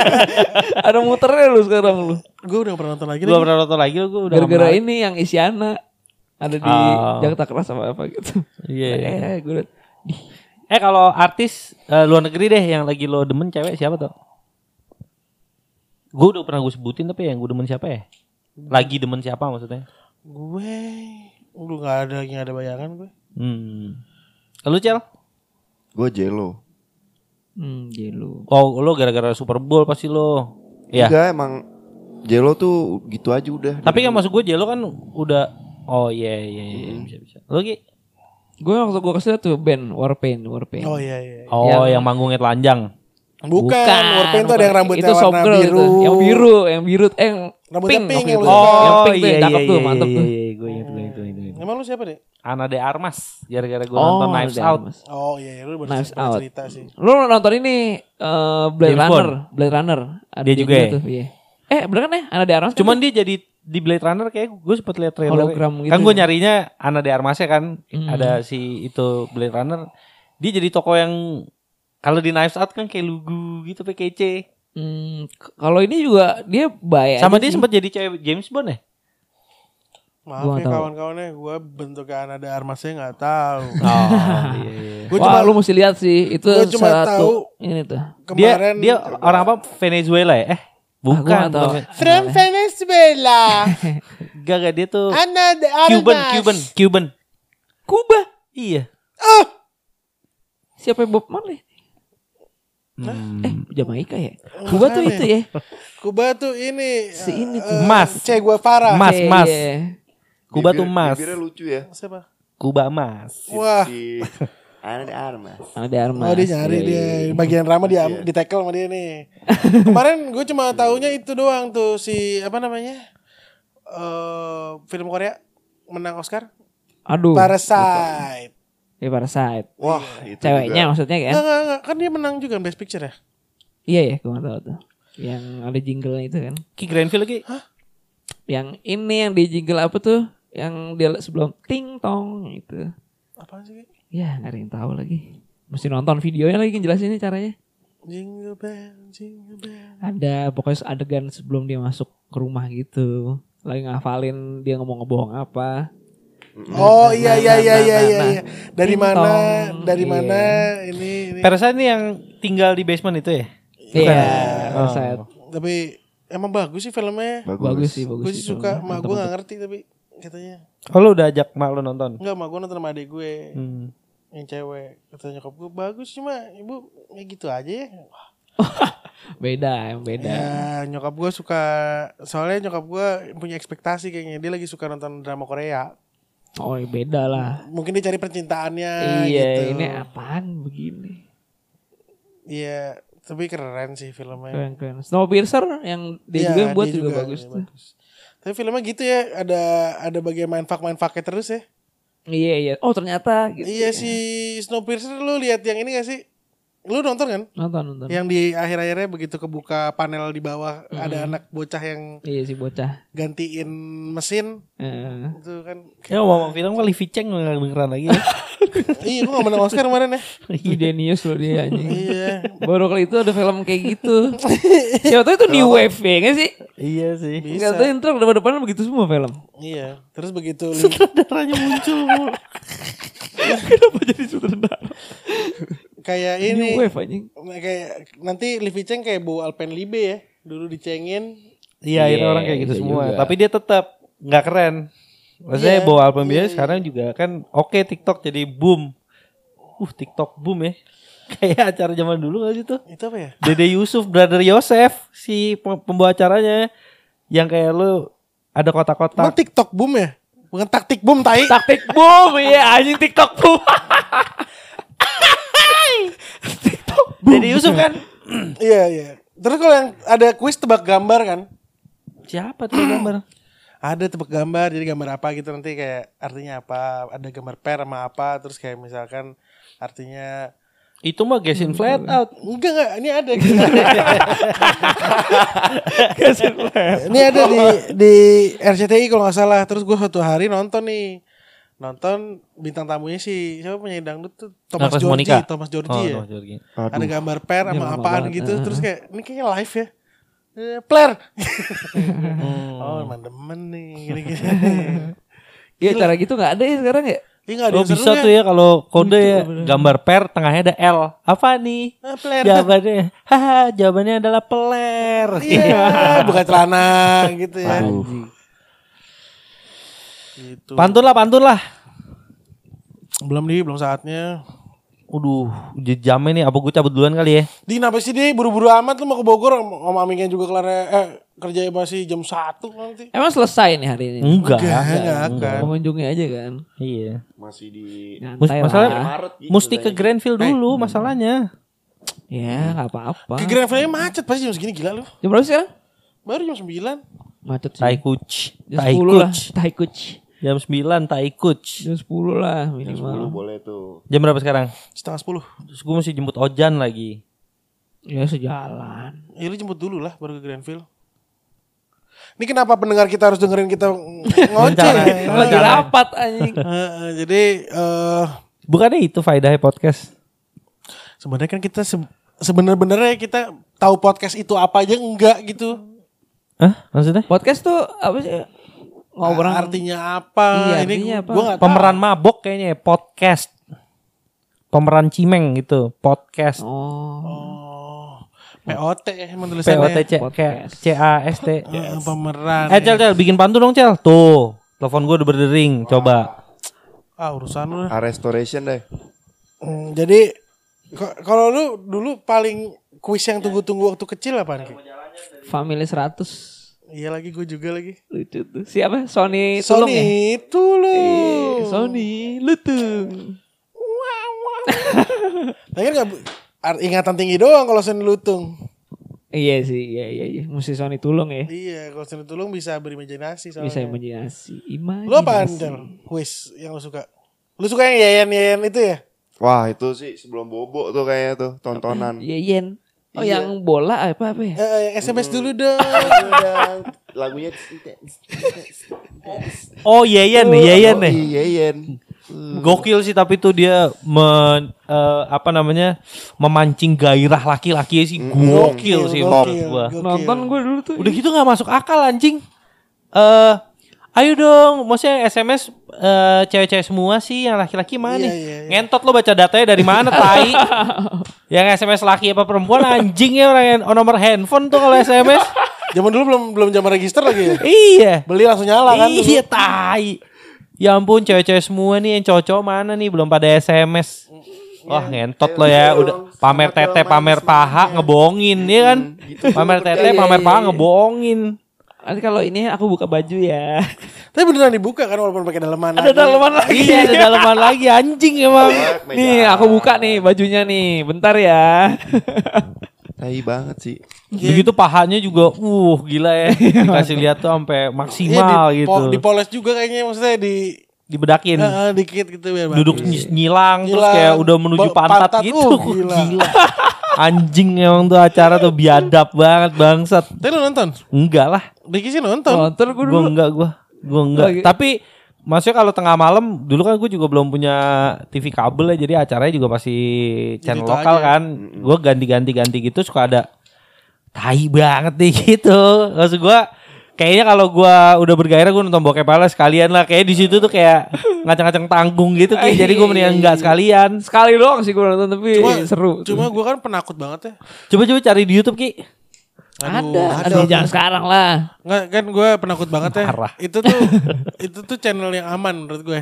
Ada muternya lu sekarang lu. gue udah pernah nonton lagi. Gua lagi. pernah nonton lagi lu gua udah Gara-gara ini yang Isyana ada di Oh. Jakarta Keras sama apa gitu. Iya. iya. Eh, gue Eh kalau artis eh, luar negeri deh yang lagi lo demen cewek siapa tuh? Gue udah pernah gue sebutin tapi yang gue demen siapa ya? Lagi demen siapa maksudnya? Gue lu nggak ada lagi ada bayangan gue. Hmm. Lu Cel? Gue Jelo. hmm, Jelo. Oh lo gara-gara Super Bowl pasti lo. Iya. Enggak emang Jelo tuh gitu aja udah. Tapi kan maksud gue Jelo kan udah Oh iya iya iya bisa bisa. Lo Ki? Gue waktu gue kesel tuh band Warpaint, Warpaint. Oh iya iya. Oh yang, manggungnya telanjang. Bukan, Warpaint tuh ada yang rambutnya itu warna biru. itu. Yang biru, yang biru, eh yang Rambutnya pink, pink yang lu suka. yang Oh pink tuh, iya yang cakep iya tuh, iya mantep iya, tuh. iya, gue inget gue inget gue inget. gue inget. Emang lu siapa deh? Ana de Armas gara-gara gue Oh, nonton Knives Out. Oh iya, iya, lu baru Knives Out. cerita sih. Lu nonton ini eh, Blade James Runner, Bond. Blade Runner. Ada Dia juga ya? tuh, iya. Eh, bener kan ya? Ada di Armas. kan Cuman tuh? dia jadi di Blade Runner kayak gue sempet lihat trailer. Hologram gitu kan gue ya? nyarinya Ana de Armasnya kan Hmm. ada si itu Blade Runner. Dia jadi toko yang kalau di Knives Out kan kayak lugu gitu kece. Hmm, kalau ini juga dia baik Sama dia sih. sempet jadi cewek James Bond ya? Maaf Gua ya kawan-kawannya, gue bentuknya ada armasnya nggak tahu. Oh iya iya. Gue Wah, cuma lu mesti lihat sih. Itu Gua cuma satu tahu ini tuh. Dia kemarin dia orang apa Venezuela ya? Eh bukan. bukan. From Venezuela. Gak gak dia tuh Ana de Cuban. Cuban Cuban. Kuba. Iya. Siapa yang Bob Marley? Hmm. Eh, Jamaika ya? Kuba tuh itu ya. Kuba tuh ini Si ini eh, tuh. Mas. Che Guevara. Mas, mas. iya. Kuba Bibir- tuh mas. Bibirnya lucu ya. Siapa? Kuba mas. Wah. Ana de Armas. Ada di Armas. Oh dia nyari Iya, dia iya. bagian Rama dia Iya. di tackle sama dia nih. Kemarin gue cuma taunya itu doang tuh si apa namanya eh film Korea menang Oscar Aduh. Parasite. Ya Parasite. Wah, itu Ceweknya juga. maksudnya kan? Enggak, enggak, kan dia menang juga Best Picture ya. Iya ya, gue gak tahu tuh. Yang ada jingle itu kan. Ki Granville lagi. Yang ini yang di jingle apa tuh? Yang dia sebelum ting tong itu. Apaan sih? Ya, gak ada yang tahu lagi. Mesti nonton videonya lagi jelasinnya caranya. Jingle bell, jingle bell. Ada pokoknya adegan sebelum dia masuk ke rumah gitu. Lagi ngafalin dia ngomong ngebohong apa. Oh iya iya iya iya nah, iya. nah. iya. Dari Ting mana? tong. Dari Iya. mana? Ini ini. Perasa ini yang tinggal di basement itu ya? Iya, Oh. Set. Tapi emang bagus sih filmnya. Bagus. Bagus sih, bagus. Gue sih suka, mak gue gak ngerti tapi katanya. Oh lu udah ajak mak lu nonton? Enggak, mak gue nonton sama adik gue Hmm. Yang cewek. Kata nyokap gue bagus cuma ibu ya gitu aja ya. Beda, yang beda. Ya nyokap gue suka soalnya nyokap gue punya ekspektasi kayaknya dia lagi suka nonton drama Korea. Oh, ya beda lah. Mungkin dia cari percintaannya iya, gitu. ini apaan begini? Iya, tapi keren sih filmnya. Keren keren. Snowpiercer yang dia Iya, juga yang buat dia juga, bagus iya, tuh. Tapi filmnya gitu ya, ada ada bagian main fuck main fucknya terus ya. Iya iya. Oh ternyata gitu. Iya si Snowpiercer lu lihat yang ini gak sih? Lu nonton kan? Nonton nonton. Yang di akhir-akhirnya begitu kebuka panel di bawah ada anak bocah yang Iya si bocah. gantiin mesin Eh, itu kan. Ya ngomong film kali Viceng nggak beneran lagi ya. iya, gua gak menang Oscar kemarin ya. genius loh dia anjing. iya. Baru kali itu ada film kayak gitu. Siapa tahu itu new wave ya nggak sih? iya sih. Enggak tahu intro depan-depan begitu semua film. Iya. Terus begitu Sutradaranya muncul. Kenapa jadi sutradara? Kayak ini wave anjing. kayak nanti Livi Cheng kayak bawa Alpenlibe ya. Dulu dicengin. Iya, Iya, orang kayak gitu iya semua. juga. Tapi dia tetap nggak keren. Maksudnya Iya, bawa album dia iya, sekarang juga kan oke TikTok jadi boom. Uh, TikTok boom ya. Kayak acara zaman dulu gak sih tuh? Itu apa ya? Dede Yusuf, Brother Yosef, si pem- pembawa acaranya yang kayak lu ada Emang kotak-kotak. TikTok boom ya? Bukan taktik boom tai. Taktik boom, iya anjing TikTok boom. Dede Yusuf kan? Iya iya. Terus kalau yang ada kuis tebak gambar kan? Siapa tuh gambar? Ada tebak gambar, jadi gambar apa gitu nanti kayak artinya apa? Ada gambar per sama apa? Terus kayak misalkan artinya Itu mah Gesin Flat Out. enggak enggak, ini ada. ini ada di di RCTI kalau nggak salah. Terus gue suatu hari nonton nih. Nonton bintang tamunya si siapa penyanyi dangdut tuh Thomas Agnes Georgi, Monica. Thomas Oh, Georgi ya. Thomas Georgi. Ada Aduh. gambar per sama apaan banget, gitu. Terus kayak ini kayaknya live ya. Eh, Player. Hmm. oh, emang demen nih gini-gini. Iya cara gitu nggak ada ya sekarang ya? Ini enggak ada Oh yang bisa serunya. tuh ya kalau kode ya gambar per tengahnya ada L. Apa nih? Ah, player. Jawabannya, haha, jawabannya adalah peler. Iya, bukan celana gitu ya. Aduh. Gitu. Pantun lah, pantun lah. Belum nih, belum saatnya. Udah, jamnya nih. Apa gue cabut duluan kali ya? Di kenapa sih dia buru-buru amat lu mau ke Bogor Om Amiknya juga kelar eh kerja masih jam 1 nanti. Emang selesai nih hari ini? Enggak. Enggak, enggak akan. Mengunjungi aja kan. Iya. Masih di Mus- masalah lah. Maret gitu mesti ke. Grandville dulu masalahnya. Ya nggak apa-apa. Ke Grand Valley macet pasti jam segini gila lu. Jam berapa sih sekarang? Baru jam 9. Macet sih. Tai kuch. Jam Tai 10 lah. kuch. Tai kuch. Jam 9 tai kuch. Jam 10 lah Jam 10 minimal. boleh tuh. Jam berapa sekarang? Setengah 10. Terus gue mesti jemput Ojan lagi. Ya sejalan. Ya lu jemput dulu lah baru ke Grandville. Ini kenapa pendengar kita harus dengerin kita ngoceh? Lagi rapat anjing. Heeh, jadi eh Bukannya itu faedahnya podcast? sebenarnya kan kita se sebenarnya kita tahu podcast itu apa aja enggak gitu. Hah? Maksudnya? Podcast tuh apa sih? Ngobrol Artinya apa? Iya, Ini artinya gua- apa? gua nggak tahu. Pemeran mabok kayaknya ya, podcast. Pemeran cimeng gitu, podcast. Oh. Oh. POT ya emang tulisannya. POTC Podcast. C A S T. Eh, pemeran. Eh Cel Cel bikin pantun dong Cel. Tuh, telepon gue udah berdering. Coba. Ah urusan lu. lah. Ah, restoration deh. Hmm, jadi kalau lu dulu paling kuis yang tunggu-tunggu waktu kecil apa nih? Family 100. Iya lagi gue juga lagi. Lucu tuh. Siapa? Sony Tulung ya? Sony Tulung. Eh, Sony Lutung. Tapi kan nggak bu- ar- ingatan tinggi doang kalau Sony Lutung. Iya sih, iya iya iya. Mesti Sony Tulung ya. Iya, kalau Sony Tulung bisa berimajinasi soalnya. Bisa imajinasi. Imajinasi. Lu apaan, Cel? Kuis yang lu suka? Lu suka yang yayan-yayan itu ya? Wah itu sih sebelum bobo tuh kayaknya tuh tontonan. Iya, Yen. Oh, Iya. yang bola apa apa ya? Eh, yang SMS dulu dong. Lagunya Oh Yeyen nih, Yeyen Oh, nih. Iya Yen. Gokil sih tapi tuh dia men, eh, apa namanya memancing gairah laki-laki sih gokil sih menurut gokil, gua. gokil. Nonton gue dulu tuh. Udah gitu nggak masuk akal anjing. Eh ayo dong, maksudnya SMS eh, cewek-cewek semua sih yang laki-laki mana? Iya, iya, iya. Ngentot lo baca datanya dari mana tai? yang SMS laki apa perempuan anjing ya orang yang nomor handphone tuh kalau SMS. Zaman dulu belum belum zaman register lagi ya. iya. Beli langsung nyala kan. dulu. Iya tai. Ya ampun cewek-cewek semua nih yang cowok-cowok mana nih belum pada SMS. Wah ngentot lo ya udah pamer tete pamer paha ngebohongin ya kan. Pamer tete pamer paha ngebohongin. Nanti kalau ini aku buka baju ya. Tapi beneran dibuka kan walaupun pakai daleman. Ada lagi. daleman lagi. Iya ada dalaman lagi anjing emang. Nih aku buka nih bajunya nih. Bentar ya. Tai banget sih. Begitu pahanya juga uh gila ya. Dikasih lihat tuh sampai Iya, maksimal di, gitu. dipoles juga kayaknya maksudnya di Dibedakin. Heeh, dikit gitu biar Duduk bagus. ny- nyilang, terus Nyilang. kayak udah menuju pantat, pantat, gitu. uh, gila. Anjing emang tuh acara tuh biadab banget bangsat. Tapi lu nonton? Enggak lah. Diki sih nonton. Nonton gue dulu. Gue enggak gue. Gue enggak. Lagi- Tapi maksudnya kalau tengah malam dulu kan gue juga belum punya TV kabel ya jadi acaranya juga masih channel Gitu lokal aja. kan. Gue ganti-ganti-ganti gitu suka ada tai banget nih gitu. Maksud gue kayaknya kalau gue udah bergairah gue nonton bokep pala sekalian lah. Kayak di situ tuh kayak ngacang-ngacang tanggung gitu. Kayak, jadi gue mendingan enggak sekalian. Sekali doang sih gue nonton tapi Cuma seru. Cuma gue kan penakut banget ya. Coba-coba cari di YouTube Ki. ada, ada jangan sekarang lah. Nggak kan gue penakut banget ya. Parah. Itu tuh itu tuh channel yang aman menurut gue.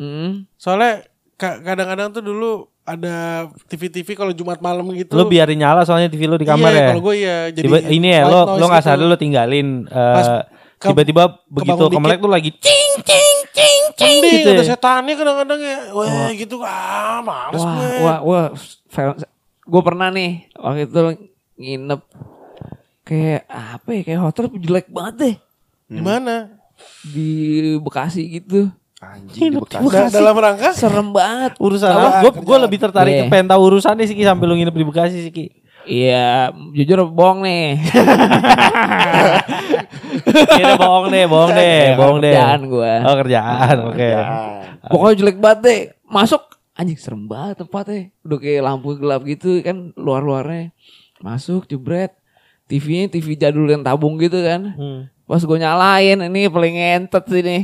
Hmm. Soalnya ka- kadang-kadang tuh dulu ada TV-TV kalau Jumat malam gitu. Lu biarin nyala soalnya TV lu di kamar iya, ya. Kalau gue ya jadi Tiba, ini ya lo lo nggak gitu. sadar lo tinggalin ke- tiba-tiba begitu kemelek tuh lagi cing cing cing cing Mending gitu. ada ya. setannya kadang-kadang ya. Wah gitu ah males Wah, gue. wah, wah. Gue pernah nih waktu itu nginep kayak apa ya kayak hotel jelek banget deh Di mana? di Bekasi gitu. Anjing di Bekasi. Da- dalam rangka Serem banget. Urusan Apa? apa? Gue gue lebih tertarik Iya. ke pengen tahu urusannya sih Ki sampai lu nginep di Bekasi sih Ki. Iya, jujur bohong nih. Kira bohong deh, bohong deh, bohong deh. Kerjaan gua. Oh kerjaan, oke. Pokoknya jelek banget deh. Masuk anjing serem banget tempatnya. Udah kayak lampu gelap gitu kan luar-luarnya. Masuk jebret. TV-nya TV jadul yang tabung gitu kan. Hmm. Pas gue nyalain ini paling ngentet sih nih.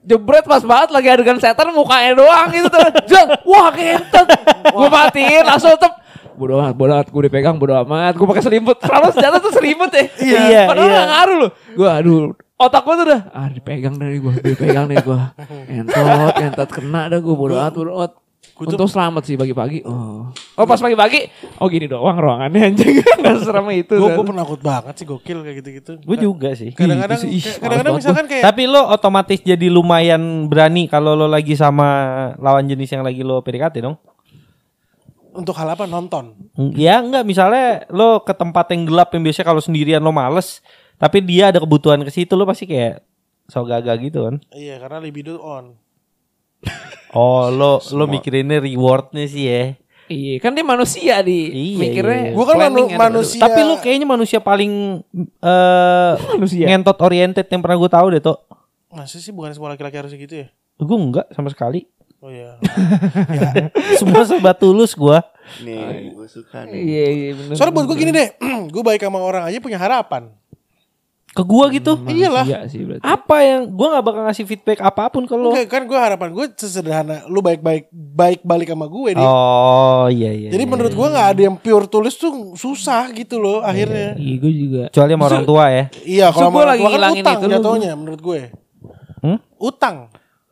Jebret pas banget lagi adegan setan mukanya doang gitu tuh. Jeng, wah ngentet. Gue matiin langsung tetep. Bodo amat, bodo amat. Gue dipegang bodo amat. Gue pakai selimut. Selalu senjata tuh selimut ya. Iya, Padahal iya. gak ngaruh loh. Gue aduh. Otak gue tuh udah. Ah dipegang dari gue. Dipegang dari gue. Entot, entot kena dah gue. Bodo amat, bodo amat. Untung selamat sih pagi-pagi. Oh. Oh pas pagi-pagi. Oh gini doang ruangannya anjing. Gak serem itu. Gue kan. gue penakut banget sih gokil kayak gitu-gitu. Gue juga sih. Kadang-kadang kadang-kadang misalkan kayak Tapi lo otomatis jadi lumayan berani kalau lo lagi sama lawan jenis yang lagi lo PDKT dong. untuk hal apa nonton. Ya enggak misalnya lo ke tempat yang gelap yang biasanya kalau sendirian lo males tapi dia ada kebutuhan ke situ lo pasti kayak so gaga gitu kan. Iya karena libido on. Oh lo lo mikirinnya rewardnya sih ya. Iya kan dia manusia di Iya, mikirnya. iya. Gue kan manu- kan. manusia. Tapi lo kayaknya manusia paling eh Manusia. ngentot oriented yang pernah gue tahu deh tuh. Masa sih bukan semua laki-laki harus gitu ya? Gue enggak sama sekali. Oh iya. Semua serba tulus gue. Nih, gue suka nih. Iya iya bener. Soalnya buat gue gini deh, gue baik sama orang aja punya harapan. Ke gue gitu. Iyalah. Iya sih berarti. Apa yang gue nggak bakal ngasih feedback apa pun ke lo. Enggak, kan gue harapan gue sesederhana, lu baik-baik baik balik sama gue nih. Oh iya iya. Jadi iya. menurut gue nggak ada yang pure tulis tuh susah gitu loh akhirnya. Iya gue juga. kecuali sama orang tua ya. Iya kalau gua mau lagi lagi kan utang itu lu. jatuhnya menurut gue. Hmm? Utang.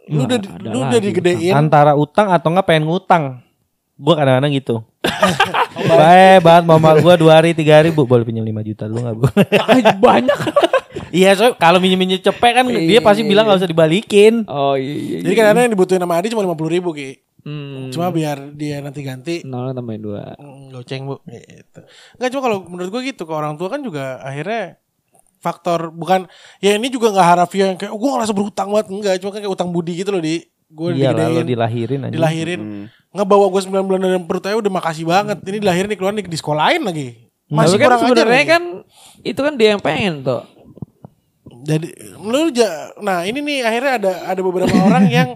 Lu udah ada lu udah lagi digedein. Antara utang atau nggak pengen ngutang. Gue kadang-kadang gitu. Baik banget mama gue dua hari tiga hari bu boleh pinjam 5 juta lu nggak bu? Banyak. Iya soalnya kalau minjem minjem cepet kan dia pasti bilang nggak usah dibalikin. Oh iya iya. Jadi kadang-kadang yang dibutuhin sama Adi cuma lima puluh ribu ki. Hmm. Cuma biar dia nanti ganti. Nol tambahin dua. Mm, Goceng bu gitu. Enggak cuma kalau menurut gue gitu ke orang tua kan juga akhirnya faktor bukan ya ini juga nggak harafiah yang kayak oh, gue ngerasa berhutang banget enggak cuma kan kayak utang budi gitu loh di gue Iya lo dilahirin aja. dilahirin ngebawa gue 9 bulan dari perut aja udah makasih banget ini dilahirin dikeluarin di, di sekolahin lagi masih Tapi kan kurang ajar sebenarnya kan itu kan dia yang pengen tuh. jadi lu ja- nah ini nih akhirnya ada ada beberapa orang yang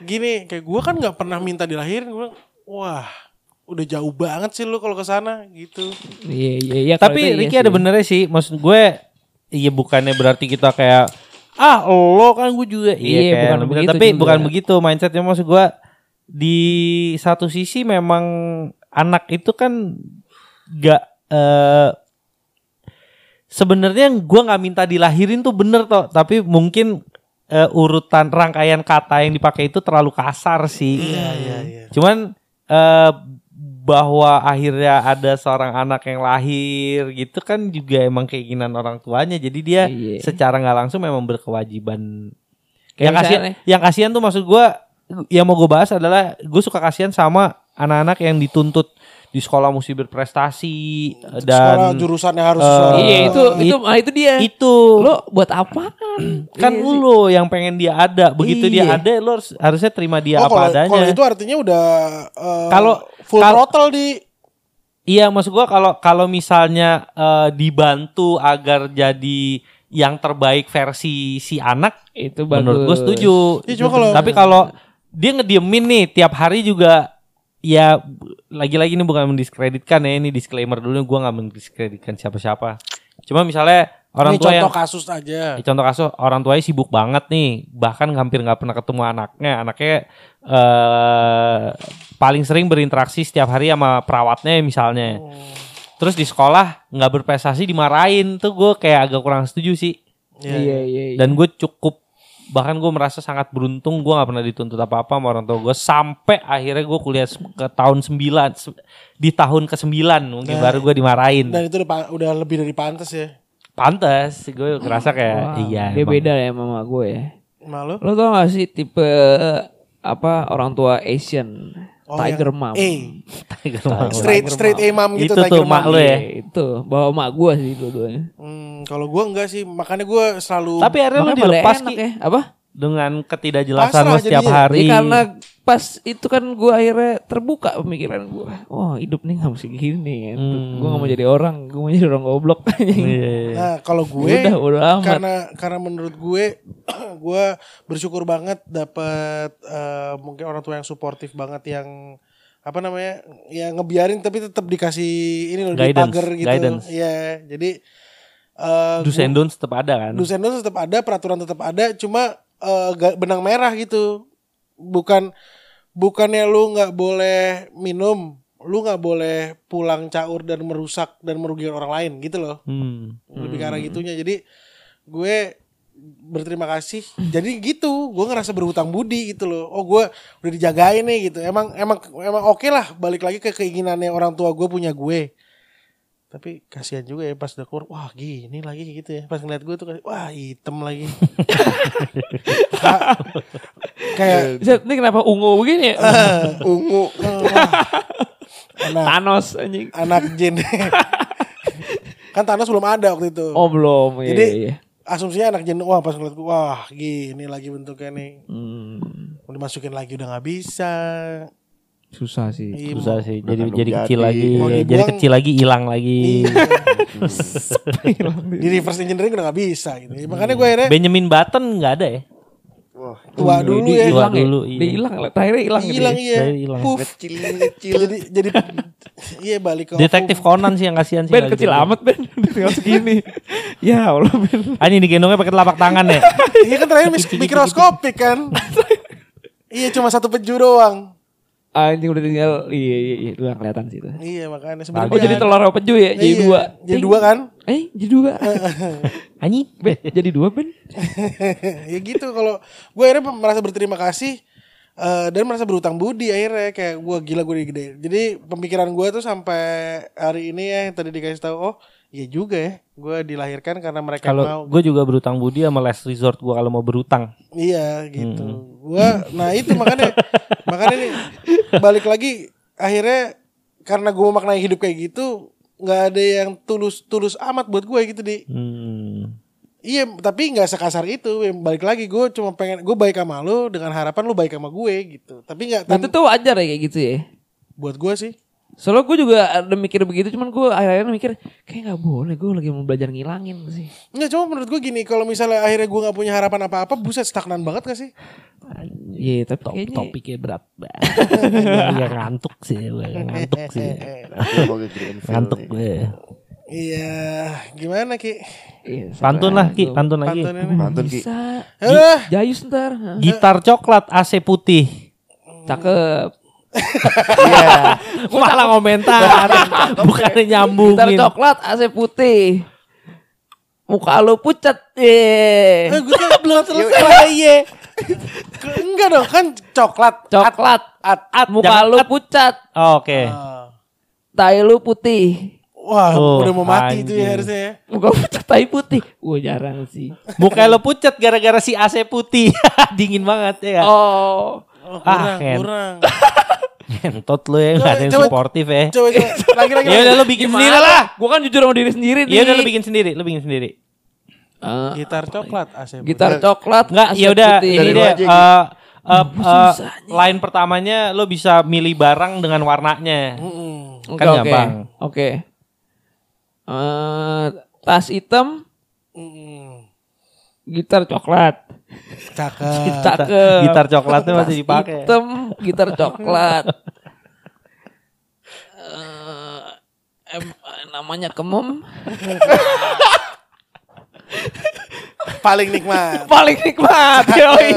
gini kayak gue kan nggak pernah minta dilahirin gue wah udah jauh banget sih lu kalau ke sana gitu Iya iya iya. Tapi itu iya Ricky ada benernya sih. Maksud gue iya bukannya berarti kita kayak ah lo kan gue juga Iya, iya, bukan kan. begitu tapi juga. bukan begitu mindsetnya maksud gue di satu sisi memang anak itu kan gak eh sebenarnya gue nggak minta dilahirin tuh bener toh tapi mungkin eh, urutan rangkaian kata yang dipakai itu terlalu kasar sih iya iya iya Cuman eh bahwa akhirnya ada seorang anak yang lahir gitu kan juga emang keinginan orang tuanya. Jadi dia Iya. secara nggak langsung memang berkewajiban. Kayak yang kasihan, yang kasihan tuh maksud gua yang mau gue bahas adalah gue suka kasihan sama anak-anak yang dituntut di sekolah mesti berprestasi sekolah dan jurusannya harus sesuai. Iya itu itu ah, itu dia. itu Lo buat apaan? kan Iya sih. lu yang pengen dia ada. Begitu dia Iya. ada lo harus- harusnya terima dia oh apa kalau adanya. kalau itu artinya udah eh, Kalau- full kalau- throttle di Iya, maksud gua kalau kalau misalnya eh, dibantu agar jadi yang terbaik versi si anak, itu bagus. menurut gue setuju. Iya, cuma kalau- Tapi kalau dia ngediemin nih tiap hari juga ya lagi-lagi ini bukan mendiskreditkan ya ini disclaimer dulu gua nggak mendiskreditkan siapa-siapa. Cuma misalnya orang ini tua yang contoh kasus aja. Ya, contoh kasus orang tuanya sibuk banget nih, bahkan hampir nggak pernah ketemu anaknya. Anaknya eh paling sering berinteraksi setiap hari sama perawatnya misalnya. Terus di sekolah nggak berprestasi dimarahin tuh gue kayak agak kurang setuju sih. Iya iya. iya. Dan gue cukup bahkan gue merasa sangat beruntung gue nggak pernah dituntut apa apa sama orang tua gue sampai akhirnya gue kuliah ke tahun 9 se- di tahun ke 9 mungkin Nah, baru gue dimarahin Dan itu udah, udah lebih dari pantas ya. pantes gue ngerasa kayak Wah, iya Dia emang. beda ya sama gue ya. Malu? Lo tau gak sih tipe apa orang tua Asian Oh, Tiger yang Mom? A. Tiger Mom. Straight straight A mom gitu Itu Tiger tuh mak Mom. lo ya. Iya, itu bawa mak gue sih dua-duanya. Hmm, kalau gua enggak sih, makanya gua selalu Tapi akhirnya lu dilepas enak Ki, ya. Apa? Dengan ketidakjelasan lo setiap jadinya. hari. Ya karena pas itu kan gue akhirnya terbuka pemikiran gue. Oh hidup nih gak mesti gini. Kan. Hmm. Gue gak mau jadi orang. Gue mau jadi orang goblok. Iya. Nah, kalau gue Udah, udah amat. karena karena menurut gue gue bersyukur banget dapat eh, mungkin orang tua yang suportif banget yang apa namanya ya ngebiarin tapi tetap dikasih ini loh di Guidance, pagar gitu. guidance. Iya, jadi eh Do's and don'ts tetap ada kan. do's and don'ts tetap ada, peraturan tetap ada, cuma eh, ga- benang merah gitu. Bukan bukannya lu nggak boleh minum, lu nggak boleh pulang caur dan merusak dan merugikan orang lain gitu loh. Hmm. lebih ke arah gitunya. Jadi gue berterima kasih. Jadi gitu gue ngerasa berhutang budi gitu loh. Oh gue udah dijagain nih gitu. Emang emang emang oke lah balik lagi ke keinginannya orang tua gue punya gue tapi kasihan juga ya pas udah keluar wah gini lagi gitu ya pas ngeliat gue tuh kayak, wah hitam lagi Ka- kayak Set, ini kenapa ungu begini ya? ungu wah, anak Thanos anjing. anak jin kan Thanos belum ada waktu itu Oh belum. Iya, Jadi iya. asumsinya anak jenuh wah pas ngeliat gua, wah gini lagi bentuknya nih Hmm, mau dimasukin lagi udah nggak bisa susah sih. Iya, Susah sih. Jadi jadi kecil jadi. lagi. Mau Jadi kecil lagi hilang lagi. Iya. di reverse engineering udah nggak bisa gitu Ya, makanya gue akhirnya Benjamin Button nggak ada ya? Wah, tua dulu ya hilang ya. dulu, Dia iya. hilang. Terakhirnya hilang. gitu hilang ya. iya hilang. Puff. kecil kecil. jadi jadi iya balik ke Detektif Conan sih yang kasihan sih. Ben kecil gitu. amat Ben. Tinggal segini. ya Allah Ben. Anjing digendongnya pakai telapak tangan ya. iya kan terakhir mikroskopik kan iya cuma satu penjuru doang Anjing udah tinggal. Iya iya iya. Udah kelihatan sih itu. iya makanya sebenarnya Oh jadi dia- telur apa peju ya? Jadi Iya, dua. jadi Ting. dua kan Eh jadi dua. Anjing. Ben jadi dua Ben. ya gitu kalau gue akhirnya merasa berterima kasih eh, dan merasa berutang budi akhirnya kayak gue gila gue gede jadi pemikiran gue tuh sampai hari ini ya yang tadi dikasih tahu oh iya juga ya gue dilahirkan karena mereka mau Kalau gue juga berutang budi sama last resort gue kalau mau berutang. iya gitu gue nah itu makanya makanya nih balik lagi akhirnya karena gue memaknai hidup kayak gitu nggak ada yang tulus tulus amat buat gue gitu di Hmm. Iya, tapi nggak sekasar itu. Balik lagi, gue cuma pengen gue baik sama lu dengan harapan lu baik sama gue gitu. Tapi nggak tan- itu tuh wajar ya kayak gitu ya. buat gue sih. Soalnya gue juga ada mikir begitu, cuman gue akhirnya mikir kayak nggak boleh, gue lagi mau belajar ngilangin sih. Nggak, cuma menurut gue gini, kalau misalnya akhirnya gue nggak punya harapan apa-apa, buset stagnan banget gak sih? Iya, tapi Top, kayaknya topiknya berat banget. ya ngantuk sih, gue ngantuk sih. Ngantuk gue. Iya, gimana Ki? Iya, Pantun lah Ki, pantun lagi. Pantun Ki. Bisa. Jayus ntar. Gitar coklat AC putih. Cakep. Iya. Malah komentar. Bukannya Gitar nyambungin. coklat, AC putih. Muka lu pucat. Ye. eh, gue kan belum selesai. Iya. Enggak dong, kan coklat. Coklat. At, at. Muka lu at. pucat. Oh, Oke. Ah. Tai lu putih. Wah, Oh, udah mau mati itu anjing. ya harusnya ya. Muka pucat tai putih. Gue jarang sih. Muka lo pucat gara-gara si AC putih. Dingin banget ya. Oh. Oh, Ah, kurang, Ken. kurang. Ngentot lo ya, gak ada yang suportif ya. Coba, coba. Lagi, lagi. Ya lagi. udah lo bikin sendiri lah. Gue kan jujur sama diri sendiri nih. Ya udah lo bikin sendiri, lo bikin sendiri. Eh, Gitar coklat AC. gitar coklat. Enggak, ya udah ini deh lu eh eh, eh, susah nih. line pertamanya lo bisa milih barang dengan warnanya. Mm-mm. Oke, kan oke. gampang. Oke. Eh, tas hitam, Mm-mm. gitar coklat. Cakep. Cakep. Gitar coklatnya masih dipakai. Hitam, gitar coklat. Eh, em- namanya kemem Paling nikmat. paling nikmat yoi.